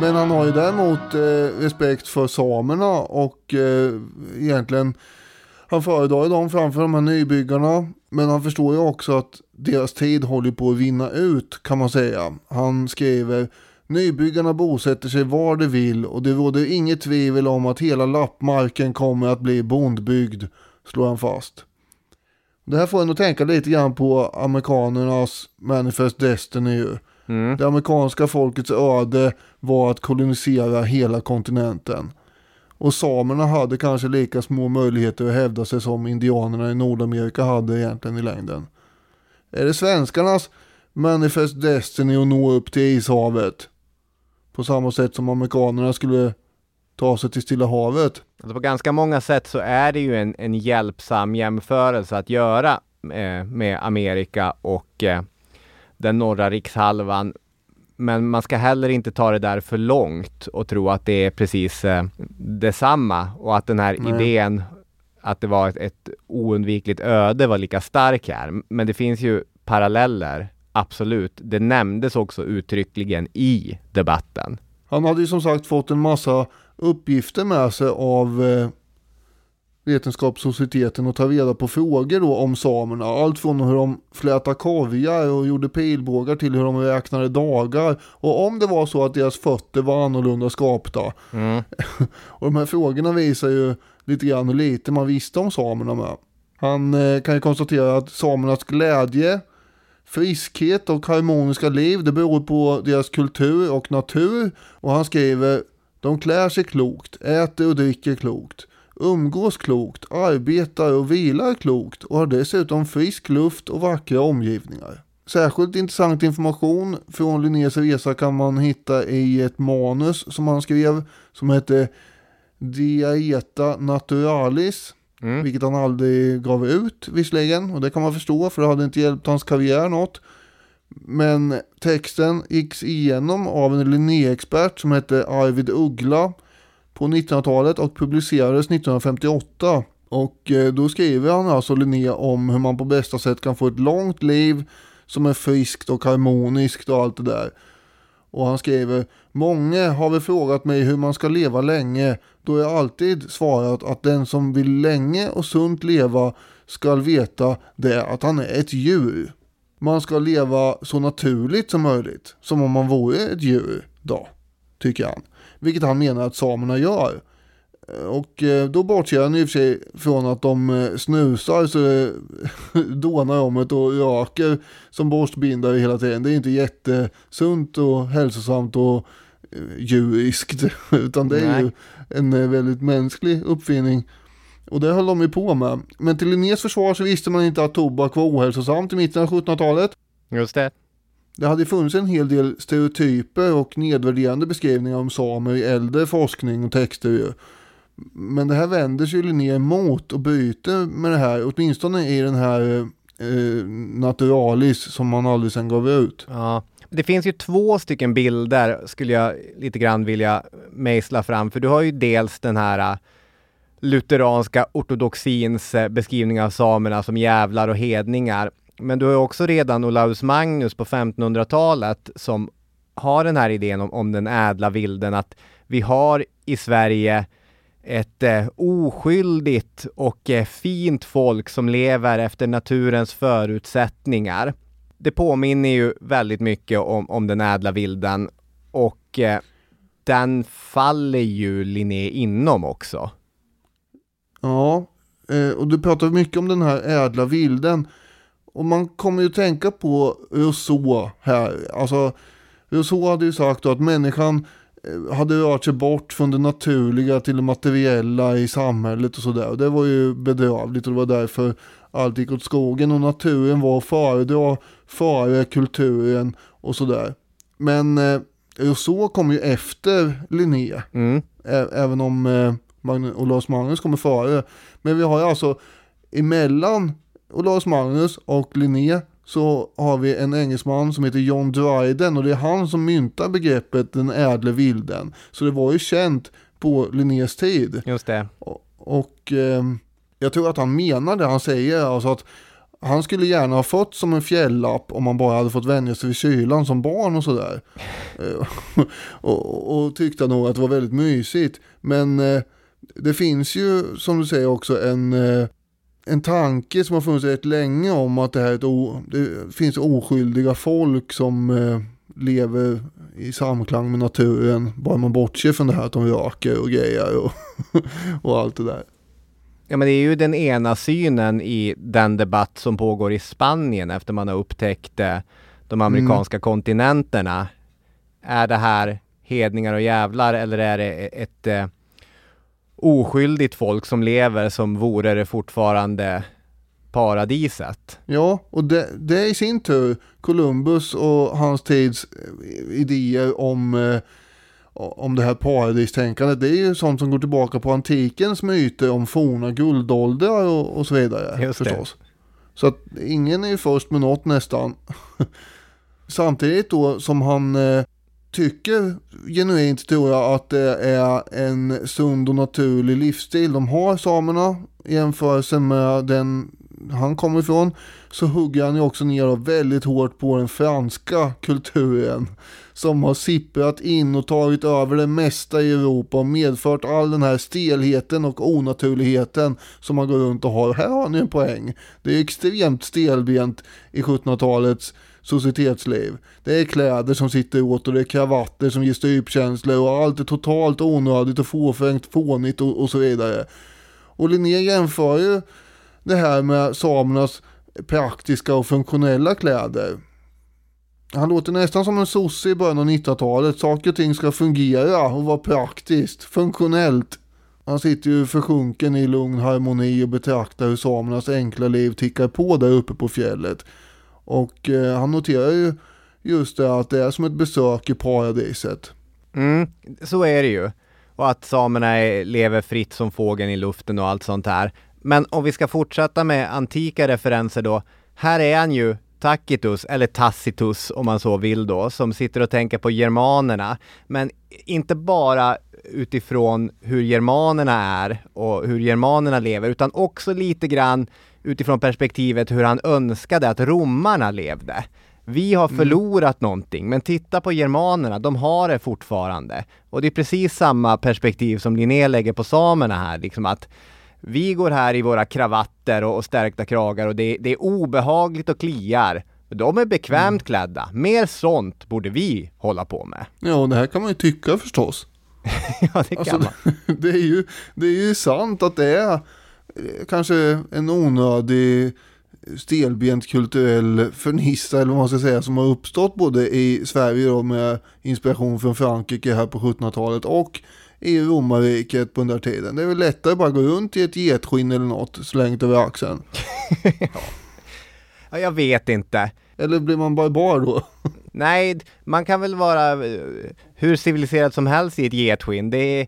Men han har ju däremot eh, respekt för samerna och eh, egentligen han föredrar ju dem framför de här nybyggarna. Men han förstår ju också att deras tid håller på att vinna ut kan man säga. Han skriver Nybyggarna bosätter sig var de vill och det råder inget tvivel om att hela lappmarken kommer att bli bondbyggd, slår han fast. Det här får en att tänka lite grann på amerikanernas Manifest Destiny ju. Mm. Det amerikanska folkets öde var att kolonisera hela kontinenten. Och samerna hade kanske lika små möjligheter att hävda sig som indianerna i Nordamerika hade egentligen i längden. Är det svenskarnas Manifest Destiny att nå upp till ishavet? På samma sätt som amerikanerna skulle ta sig till Stilla havet. Alltså på ganska många sätt så är det ju en, en hjälpsam jämförelse att göra eh, med Amerika och eh, den norra rikshalvan. Men man ska heller inte ta det där för långt och tro att det är precis eh, detsamma och att den här Nej. idén att det var ett, ett oundvikligt öde var lika stark här. Men det finns ju paralleller, absolut. Det nämndes också uttryckligen i debatten. Han hade ju som sagt fått en massa uppgifter med sig av eh, Vetenskapssocieteten och ta reda på frågor då om samerna. Allt från hur de flätade korgar och gjorde pilbågar till hur de räknade dagar. Och om det var så att deras fötter var annorlunda skapta. (laughs) och de här frågorna visar ju lite grann hur lite man visste om samerna med. Han eh, kan ju konstatera att samernas glädje, friskhet och harmoniska liv det beror på deras kultur och natur. Och han skriver de klär sig klokt, äter och dricker klokt, umgås klokt, arbetar och vilar klokt och har dessutom frisk luft och vackra omgivningar. Särskilt intressant information från Linnés resa kan man hitta i ett manus som han skrev som heter Diaeta Naturalis. Mm. Vilket han aldrig gav ut visserligen och det kan man förstå för det hade inte hjälpt hans karriär något. Men texten gicks igenom av en Linné-expert som hette Arvid Uggla på 1900-talet och publicerades 1958. Och eh, då skriver han alltså Linné om hur man på bästa sätt kan få ett långt liv som är friskt och harmoniskt och allt det där. Och han skriver Många har väl frågat mig hur man ska leva länge då jag alltid svarat att den som vill länge och sunt leva ska veta det att han är ett djur. Man ska leva så naturligt som möjligt, som om man vore ett djur då, tycker han. Vilket han menar att samerna gör. Och eh, då bortser han i och för sig från att de eh, snusar så det (laughs) dånar om det och röker som borstbindare hela tiden. Det är inte jättesunt och hälsosamt och eh, djuriskt. (laughs) Utan det är Nej. ju en eh, väldigt mänsklig uppfinning. Och det höll de ju på med. Men till Linnés försvar så visste man inte att tobak var ohälsosamt i mitten av 1700-talet. Just det. Det hade funnits en hel del stereotyper och nedvärderande beskrivningar om samer i äldre forskning och texter ju. Men det här vänder sig Linné emot och bryter med det här, åtminstone i den här eh, Naturalis som man aldrig sen gav ut. Ja. Det finns ju två stycken bilder skulle jag lite grann vilja mejsla fram, för du har ju dels den här eh, lutheranska ortodoxins eh, beskrivning av samerna som jävlar och hedningar. Men du har ju också redan Olaus Magnus på 1500-talet som har den här idén om, om den ädla vilden, att vi har i Sverige ett eh, oskyldigt och eh, fint folk som lever efter naturens förutsättningar. Det påminner ju väldigt mycket om, om den ädla vilden och eh, den faller ju Linné inom också. Ja, eh, och du pratar mycket om den här ädla vilden. Och man kommer ju tänka på Rousseau här. Alltså, Rousseau hade ju sagt att människan eh, hade rört sig bort från det naturliga till det materiella i samhället och sådär. Och det var ju bedrövligt och det var därför allt gick åt skogen och naturen var att föredra före kulturen och sådär. Men eh, Rousseau kom ju efter Linné. Mm. Ä- även om eh, Magnus, Olaus Magnus kommer före. Men vi har ju alltså emellan Olaus Magnus och Linné så har vi en engelsman som heter John Dryden och det är han som myntar begreppet den ädle vilden. Så det var ju känt på Linnés tid. Just det. Och, och eh, jag tror att han menar det han säger, alltså att han skulle gärna ha fått som en fjällapp om han bara hade fått vänja sig vid kylan som barn och sådär. (laughs) Eh, (laughs) och, och tyckte nog att det var väldigt mysigt. Men eh, det finns ju, som du säger också, en, eh, en tanke som har funnits rätt länge om att det här är ett det finns oskyldiga folk som eh, lever i samklang med naturen. Bara man bortser från det här att de röker och grejer och, (laughs) och allt det där. Ja men det är ju den ena synen i den debatt som pågår i Spanien efter man har upptäckt eh, de amerikanska mm. kontinenterna. Är det här hedningar och jävlar eller är det ett eh, oskyldigt folk som lever som vore det fortfarande paradiset? Ja, och det, det är i sin tur Columbus och hans tids idéer om eh, om det här paradistänkandet, det är ju sånt som går tillbaka på antikens myter om forna guldåldrar och, och så vidare. Just förstås. Det. Så att ingen är ju först med något nästan. (laughs) Samtidigt då som han eh, tycker genuint tror jag att det är en sund och naturlig livsstil de har samerna i jämförelse med den han kommer ifrån så hugger han ju också ner väldigt hårt på den franska kulturen som har sipprat in och tagit över det mesta i Europa och medfört all den här stelheten och onaturligheten som man går runt och har. Här har ni en poäng. Det är extremt stelbent i 1700-talets societetsliv. Det är kläder som sitter åt och det är kravatter som ger strypkänslor och allt är totalt onödigt och fåfängt, fånigt och, och så vidare. Och Linné jämför ju det här med samernas praktiska och funktionella kläder. Han låter nästan som en sosse i början av 90-talet. Saker och ting ska fungera och vara praktiskt, funktionellt. Han sitter ju försjunken i lugn harmoni och betraktar hur samernas enkla liv tickar på där uppe på fjället. Och eh, han noterar ju just det att det är som ett besök i paradiset. Mm, så är det ju. Och att samerna är, lever fritt som fågeln i luften och allt sånt här. Men om vi ska fortsätta med antika referenser då. Här är han ju Tacitus, eller Tacitus om man så vill då, som sitter och tänker på germanerna. Men inte bara utifrån hur germanerna är och hur germanerna lever, utan också lite grann utifrån perspektivet hur han önskade att romarna levde. Vi har mm. förlorat mm. någonting, men titta på germanerna, de har det fortfarande. Och det är precis samma perspektiv som Linné lägger på samerna här, liksom att vi går här i våra kravatter och, och stärkta kragar och det, det, är obehagligt och kliar. De är bekvämt mm. klädda. Mer sånt borde vi hålla på med. Ja, det här kan man ju tycka förstås. (laughs) ja, det kan alltså, man. (laughs) Det är, ju, det är ju sant att det är kanske en onödig stelbent kulturell fernissa eller vad man ska säga som har uppstått både i Sverige då med inspiration från Frankrike här på 1700-talet och i romarriket på den där tiden. Det är väl lättare att bara gå runt i ett getskinn eller något slängt över axeln. (laughs) ja, jag vet inte. Eller blir man barbar då? Nej, man kan väl vara eh, hur civiliserad som helst i ett getskinn. Det är,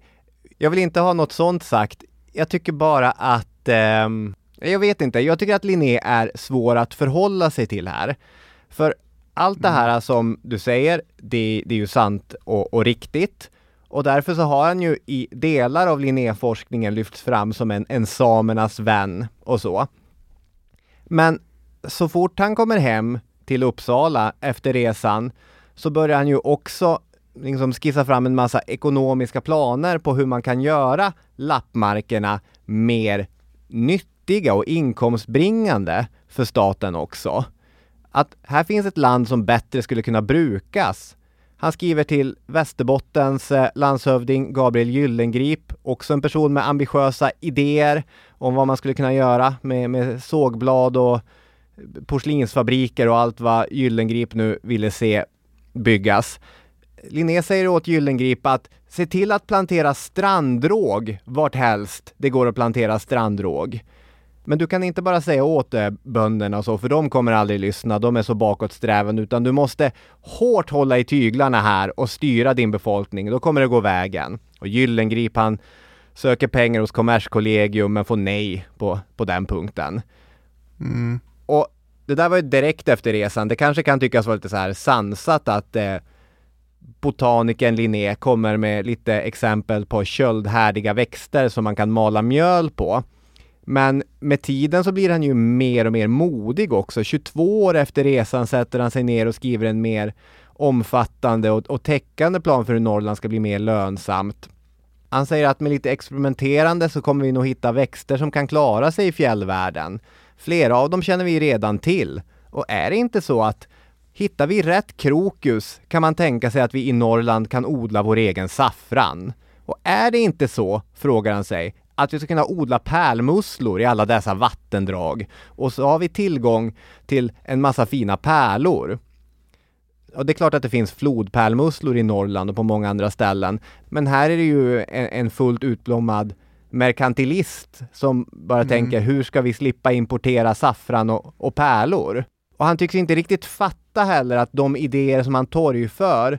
jag vill inte ha något sånt sagt. Jag tycker bara att, eh, jag vet inte, jag tycker att Linné är svår att förhålla sig till här. För allt det här mm. som du säger, det, det är ju sant och, och riktigt. Och därför så har han ju i delar av Linnéforskningen lyfts fram som en, en samernas vän och så. Men så fort han kommer hem till Uppsala efter resan så börjar han ju också liksom skissa fram en massa ekonomiska planer på hur man kan göra lappmarkerna mer nyttiga och inkomstbringande för staten också. Att här finns ett land som bättre skulle kunna brukas han skriver till Västerbottens eh, landshövding Gabriel Gyllengrip, också en person med ambitiösa idéer om vad man skulle kunna göra med, med sågblad och porslinsfabriker och allt vad Gyllengrip nu ville se byggas. Linné säger åt Gyllengrip att se till att plantera strandråg vart helst det går att plantera strandråg. Men du kan inte bara säga åt äh, bönderna och så, för de kommer aldrig lyssna, de är så bakåtsträvande, utan du måste hårt hålla i tyglarna här och styra din befolkning, då kommer det gå vägen. Och Gyllengrip han söker pengar hos Kommerskollegium men får nej på, på den punkten. Mm. Och det där var ju direkt efter resan, det kanske kan tyckas vara lite så här sansat att eh, botanikern Linné kommer med lite exempel på köldhärdiga växter som man kan mala mjöl på. Men med tiden så blir han ju mer och mer modig också. 22 år efter resan sätter han sig ner och skriver en mer omfattande och, och täckande plan för hur Norrland ska bli mer lönsamt. Han säger att med lite experimenterande så kommer vi nog hitta växter som kan klara sig i fjällvärlden. Flera av dem känner vi redan till. Och är det inte så att hittar vi rätt krokus kan man tänka sig att vi i Norrland kan odla vår egen saffran. Och är det inte så, frågar han sig, att vi ska kunna odla pärlmusslor i alla dessa vattendrag och så har vi tillgång till en massa fina pärlor. Och det är klart att det finns flodpärlmusslor i Norrland och på många andra ställen. Men här är det ju en, en fullt utblommad merkantilist som bara mm. tänker hur ska vi slippa importera saffran och, och pärlor? Och han tycks inte riktigt fatta heller att de idéer som han torgför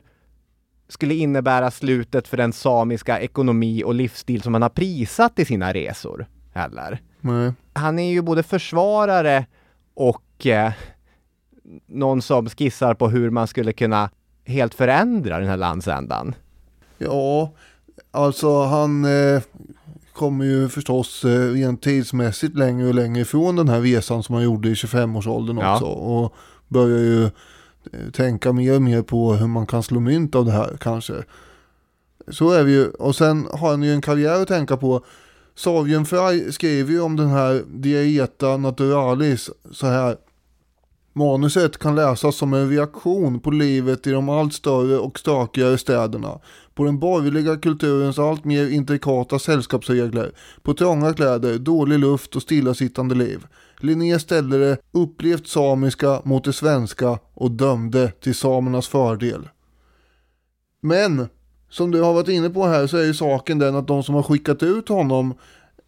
skulle innebära slutet för den samiska ekonomi och livsstil som han har prisat i sina resor heller. Nej. Han är ju både försvarare och eh, någon som skissar på hur man skulle kunna helt förändra den här landsändan. Ja, alltså han eh, kommer ju förstås eh, rent tidsmässigt längre och längre ifrån den här resan som han gjorde i 25-årsåldern ja. också. Och börjar ju eh, tänka mer och mer på hur man kan slå mynt av det här kanske. Så är vi ju. Och sen har han ju en karriär att tänka på. Savien Frey skriver ju om den här Dieta Naturalis så här. Manuset kan läsas som en reaktion på livet i de allt större och stökigare städerna, på den borgerliga kulturens allt mer intrikata sällskapsregler, på trånga kläder, dålig luft och stillasittande liv. Linné ställde det upplevt samiska mot det svenska och dömde till samernas fördel. Men, som du har varit inne på här så är ju saken den att de som har skickat ut honom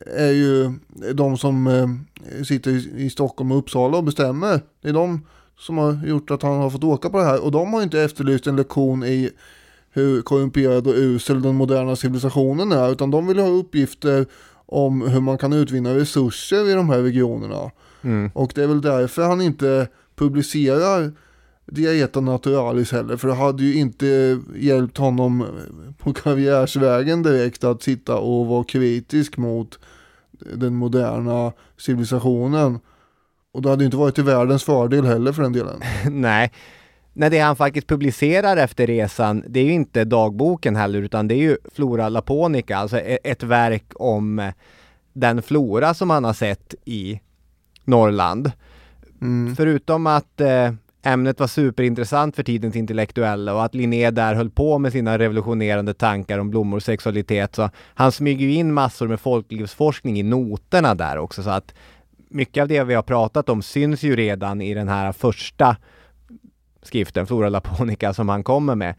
är ju de som eh, sitter i Stockholm och Uppsala och bestämmer. Det är de som har gjort att han har fått åka på det här. Och de har inte efterlyst en lektion i hur korrumperad och usel den moderna civilisationen är. Utan de vill ha uppgifter om hur man kan utvinna resurser i de här regionerna. Mm. Och det är väl därför han inte publicerar Dieta Naturalis heller. För det hade ju inte hjälpt honom på karriärsvägen direkt att sitta och vara kritisk mot den moderna civilisationen. Och det hade inte varit till världens fördel heller för den delen. (laughs) Nej. Nej, det han faktiskt publicerar efter resan, det är ju inte dagboken heller, utan det är ju Flora Laponica, alltså e-, ett verk om den flora som han har sett i Norrland. Mm. Förutom att eh, ämnet var superintressant för tidens intellektuella och att Linné där höll på med sina revolutionerande tankar om blommor och sexualitet. Så han smyger ju in massor med folklivsforskning i noterna där också så att mycket av det vi har pratat om syns ju redan i den här första skriften, Flora Laponica, som han kommer med.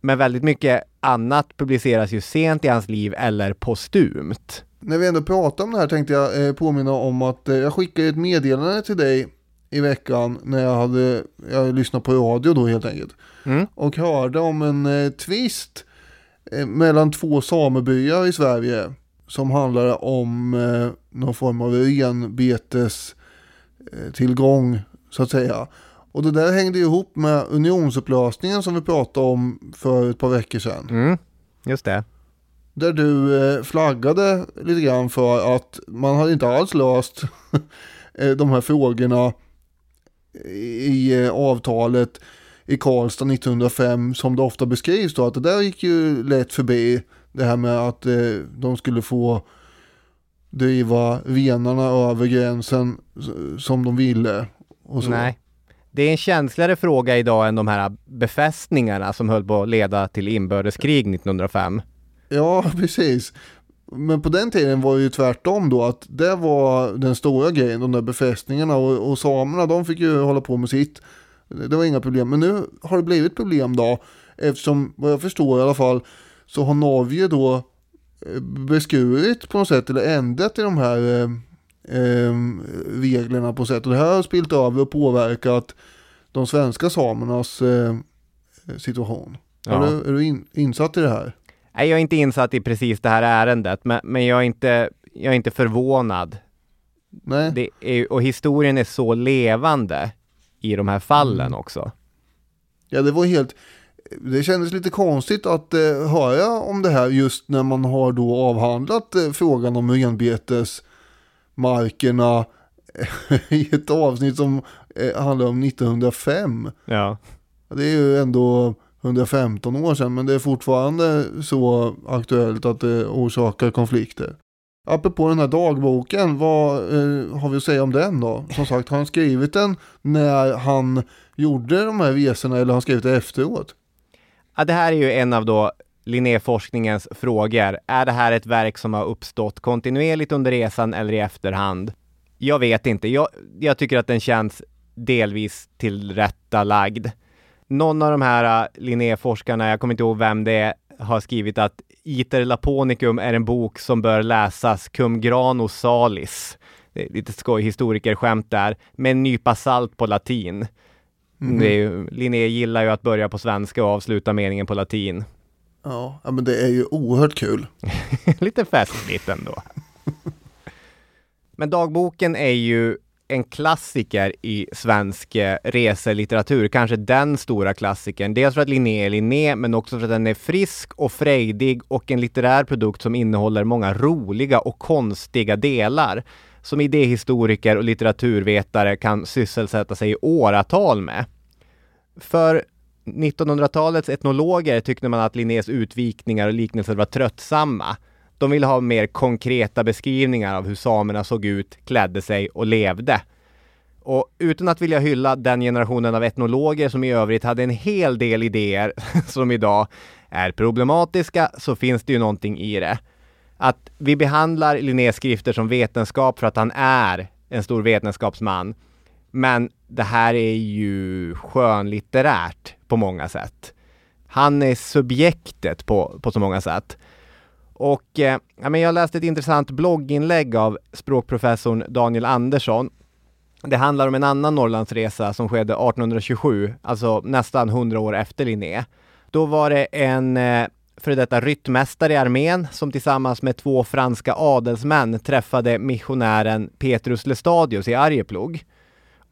Men väldigt mycket annat publiceras ju sent i hans liv eller postumt. När vi ändå pratar om det här tänkte jag eh, påminna om att eh, jag skickade ett meddelande till dig i veckan när jag hade jag lyssnat på radio då helt enkelt. Mm. Och hörde om en eh, twist eh, mellan två samebyar i Sverige som handlade om eh, någon form av renbetes eh, tillgång så att säga. Och det där hängde ihop med unionsupplösningen som vi pratade om för ett par veckor sedan. Mm, just det. Där du eh, flaggade lite grann för att man hade inte alls löst (laughs) eh, de här frågorna i eh, avtalet i Karlstad 1905 som det ofta beskrivs då att det där gick ju lätt förbi det här med att eh, de skulle få driva venarna över gränsen som de ville. Och så. Nej. Det är en känsligare fråga idag än de här befästningarna som höll på att leda till inbördeskrig 1905. Ja, (laughs) precis. Men på den tiden var det ju tvärtom då att det var den stora grejen, de där befästningarna och, och samerna de fick ju hålla på med sitt. Det var inga problem, men nu har det blivit problem då eftersom vad jag förstår i alla fall så har Norge då eh, beskurit på något sätt eller ändrat i de här eh, eh, reglerna på sätt och det här har spilt över och påverkat de svenska samernas eh, situation. Ja. Är du, är du in, insatt i det här? Nej, jag är inte insatt i precis det här ärendet, men, men jag, är inte, jag är inte förvånad. Nej. Är, och historien är så levande i de här fallen mm. också. Ja, det var helt... Det kändes lite konstigt att eh, höra om det här just när man har då avhandlat eh, frågan om renbetesmarkerna (laughs) i ett avsnitt som eh, handlar om 1905. Ja. Det är ju ändå 115 år sedan men det är fortfarande så aktuellt att det orsakar konflikter. Apropå den här dagboken, vad eh, har vi att säga om den då? Som sagt, har han skrivit den när han gjorde de här resorna eller har han skrivit det efteråt? Ja, det här är ju en av då Linnéforskningens frågor. Är det här ett verk som har uppstått kontinuerligt under resan eller i efterhand? Jag vet inte. Jag, jag tycker att den känns delvis tillrättalagd. Någon av de här äh, Linnéforskarna, jag kommer inte ihåg vem det är, har skrivit att Iter Laponicum är en bok som bör läsas cum grano salis. Det är lite skoj historikerskämt där, med en nypa salt på latin. Är ju, Linné gillar ju att börja på svenska och avsluta meningen på latin. Ja, ja men det är ju oerhört kul. (laughs) Lite festligt ändå. (laughs) Men dagboken är ju en klassiker i svensk eh, reselitteratur, kanske den stora klassikern. Dels för att Linné är Linné, men också för att den är frisk och frejdig och en litterär produkt som innehåller många roliga och konstiga delar som idéhistoriker och litteraturvetare kan sysselsätta sig i åratal med. För 1900-talets etnologer tyckte man att Linnés utvikningar och liknelser var tröttsamma. De ville ha mer konkreta beskrivningar av hur samerna såg ut, klädde sig och levde. Och utan att vilja hylla den generationen av etnologer som i övrigt hade en hel del idéer (laughs) som idag är problematiska så finns det ju någonting i det. Att vi behandlar Linnés skrifter som vetenskap för att han är en stor vetenskapsman. Men det här är ju skönlitterärt på många sätt. Han är subjektet på, på så många sätt. Och eh, jag läste ett intressant blogginlägg av språkprofessorn Daniel Andersson. Det handlar om en annan Norrlandsresa som skedde 1827, alltså nästan 100 år efter Linné. Då var det en eh, före detta ryttmästare i armén som tillsammans med två franska adelsmän träffade missionären Petrus Lestadius i Arjeplog.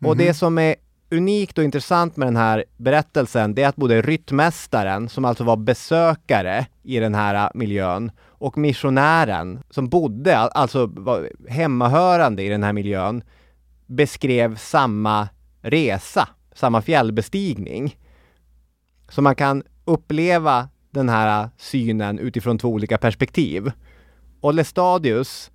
Och det som är unikt och intressant med den här berättelsen, det är att både ryttmästaren, som alltså var besökare i den här äh, miljön, och missionären, som bodde, alltså var hemmahörande i den här miljön, beskrev samma resa, samma fjällbestigning. Så man kan uppleva den här äh, synen utifrån två olika perspektiv. Och Lestadius,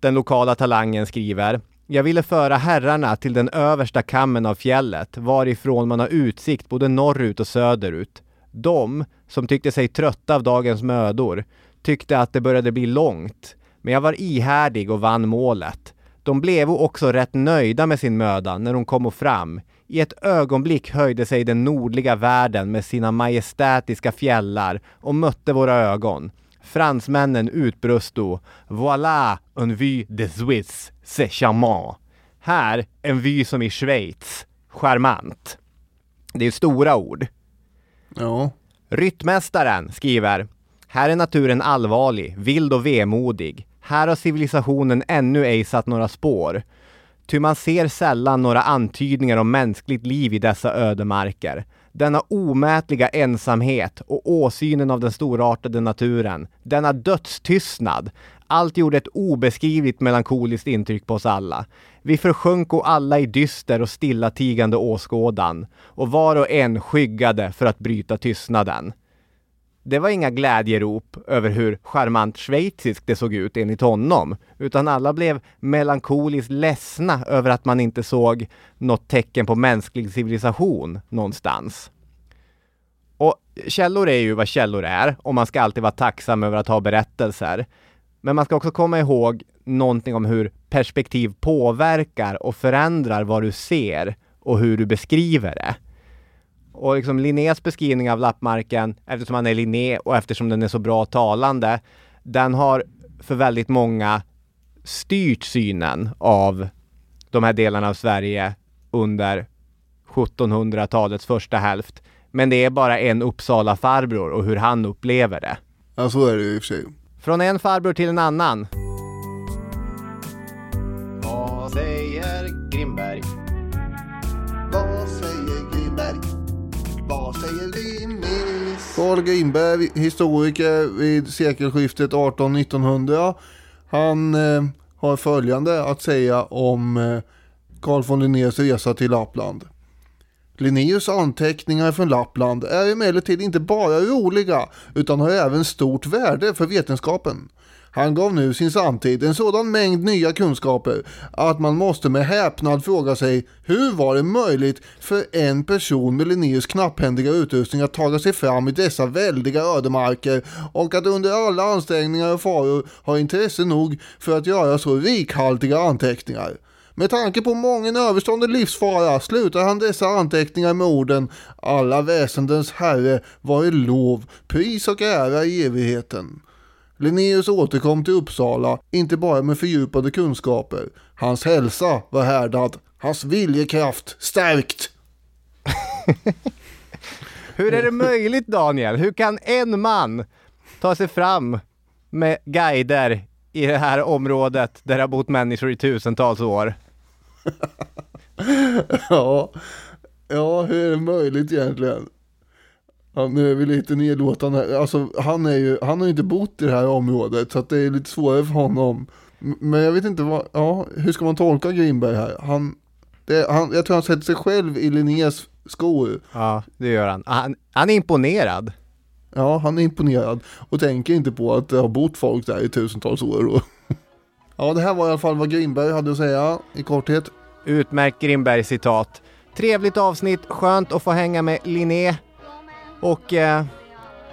den lokala talangen, skriver jag ville föra herrarna till den översta kammen av fjället, varifrån man har utsikt både norrut och söderut. De, som tyckte sig trötta av dagens mödor, tyckte att det började bli långt. Men jag var ihärdig och vann målet. De blev också rätt nöjda med sin möda när de kom och fram. I ett ögonblick höjde sig den nordliga världen med sina majestätiska fjällar och mötte våra ögon. Fransmännen utbröst då Voilà un vue de Suisse, c'est charmant. Här en vy som i Schweiz. Charmant. Det är stora ord. Ja. Ryttmästaren skriver Här är naturen allvarlig, vild och vemodig. Här har civilisationen ännu ej satt några spår. Ty man ser sällan några antydningar om mänskligt liv i dessa ödemarker. Denna omätliga ensamhet och åsynen av den storartade naturen, denna dödstystnad, allt gjorde ett obeskrivligt melankoliskt intryck på oss alla. Vi försjönk och alla i dyster och stillatigande åskådan och var och en skyggade för att bryta tystnaden. Det var inga glädjerop över hur charmant schweiziskt det såg ut enligt honom, utan alla blev melankoliskt ledsna över att man inte såg något tecken på mänsklig civilisation någonstans. Och källor är ju vad källor är och man ska alltid vara tacksam över att ha berättelser. Men man ska också komma ihåg någonting om hur perspektiv påverkar och förändrar vad du ser och hur du beskriver det. Och liksom Linnés beskrivning av lappmarken, eftersom han är Linné och eftersom den är så bra talande, den har för väldigt många styrt synen av de här delarna av Sverige under 1700-talets första hälft. Men det är bara en Uppsala farbror och hur han upplever det. ja, så är det ju i och för sig. Från en farbror till en annan. Vad säger Grimberg? Carl Grimberg, historiker vid sekelskiftet 18-1900. Han eh, har följande att säga om eh, Carl von Linnés resa till Lappland. Linnéus anteckningar från Lappland är emellertid inte bara roliga utan har även stort värde för vetenskapen. Han gav nu sin samtid en sådan mängd nya kunskaper att man måste med häpnad fråga sig hur var det möjligt för en person med Linnaeus knapphändiga utrustning att ta sig fram i dessa väldiga ödemarker och att under alla ansträngningar och faror ha intresse nog för att göra så rikhaltiga anteckningar. Med tanke på mången överstående livsfara slutar han dessa anteckningar med orden Alla väsendens herre var i lov, pris och ära i evigheten. Linnaeus återkom till Uppsala, inte bara med fördjupade kunskaper. Hans hälsa var härdad, hans viljekraft stärkt. (laughs) Hur är det möjligt Daniel? Hur kan en man ta sig fram med guider i det här området där det har bott människor i tusentals år? (laughs) ja, ja, hur är det möjligt egentligen? Ja, nu är vi lite nedlåtande. Alltså, han, är ju, han har ju inte bott i det här området så att det är lite svårare för honom. Men jag vet inte vad, ja, hur ska man tolka Grimberg här? Han, det, han, jag tror han sätter sig själv i Linnés skor. Ja, det gör han. Han, han är imponerad. Ja, han är imponerad och tänker inte på att det har bott folk där i tusentals år. (laughs) ja, det här var i alla fall vad Grimberg hade att säga i korthet. Utmärkt Grimberg citat. Trevligt avsnitt, skönt att få hänga med Linné och eh,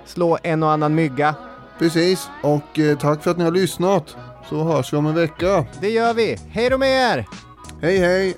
slå en och annan mygga. Precis, och eh, tack för att ni har lyssnat. Så hörs vi om en vecka. Det gör vi. Hej då med er! Hej hej!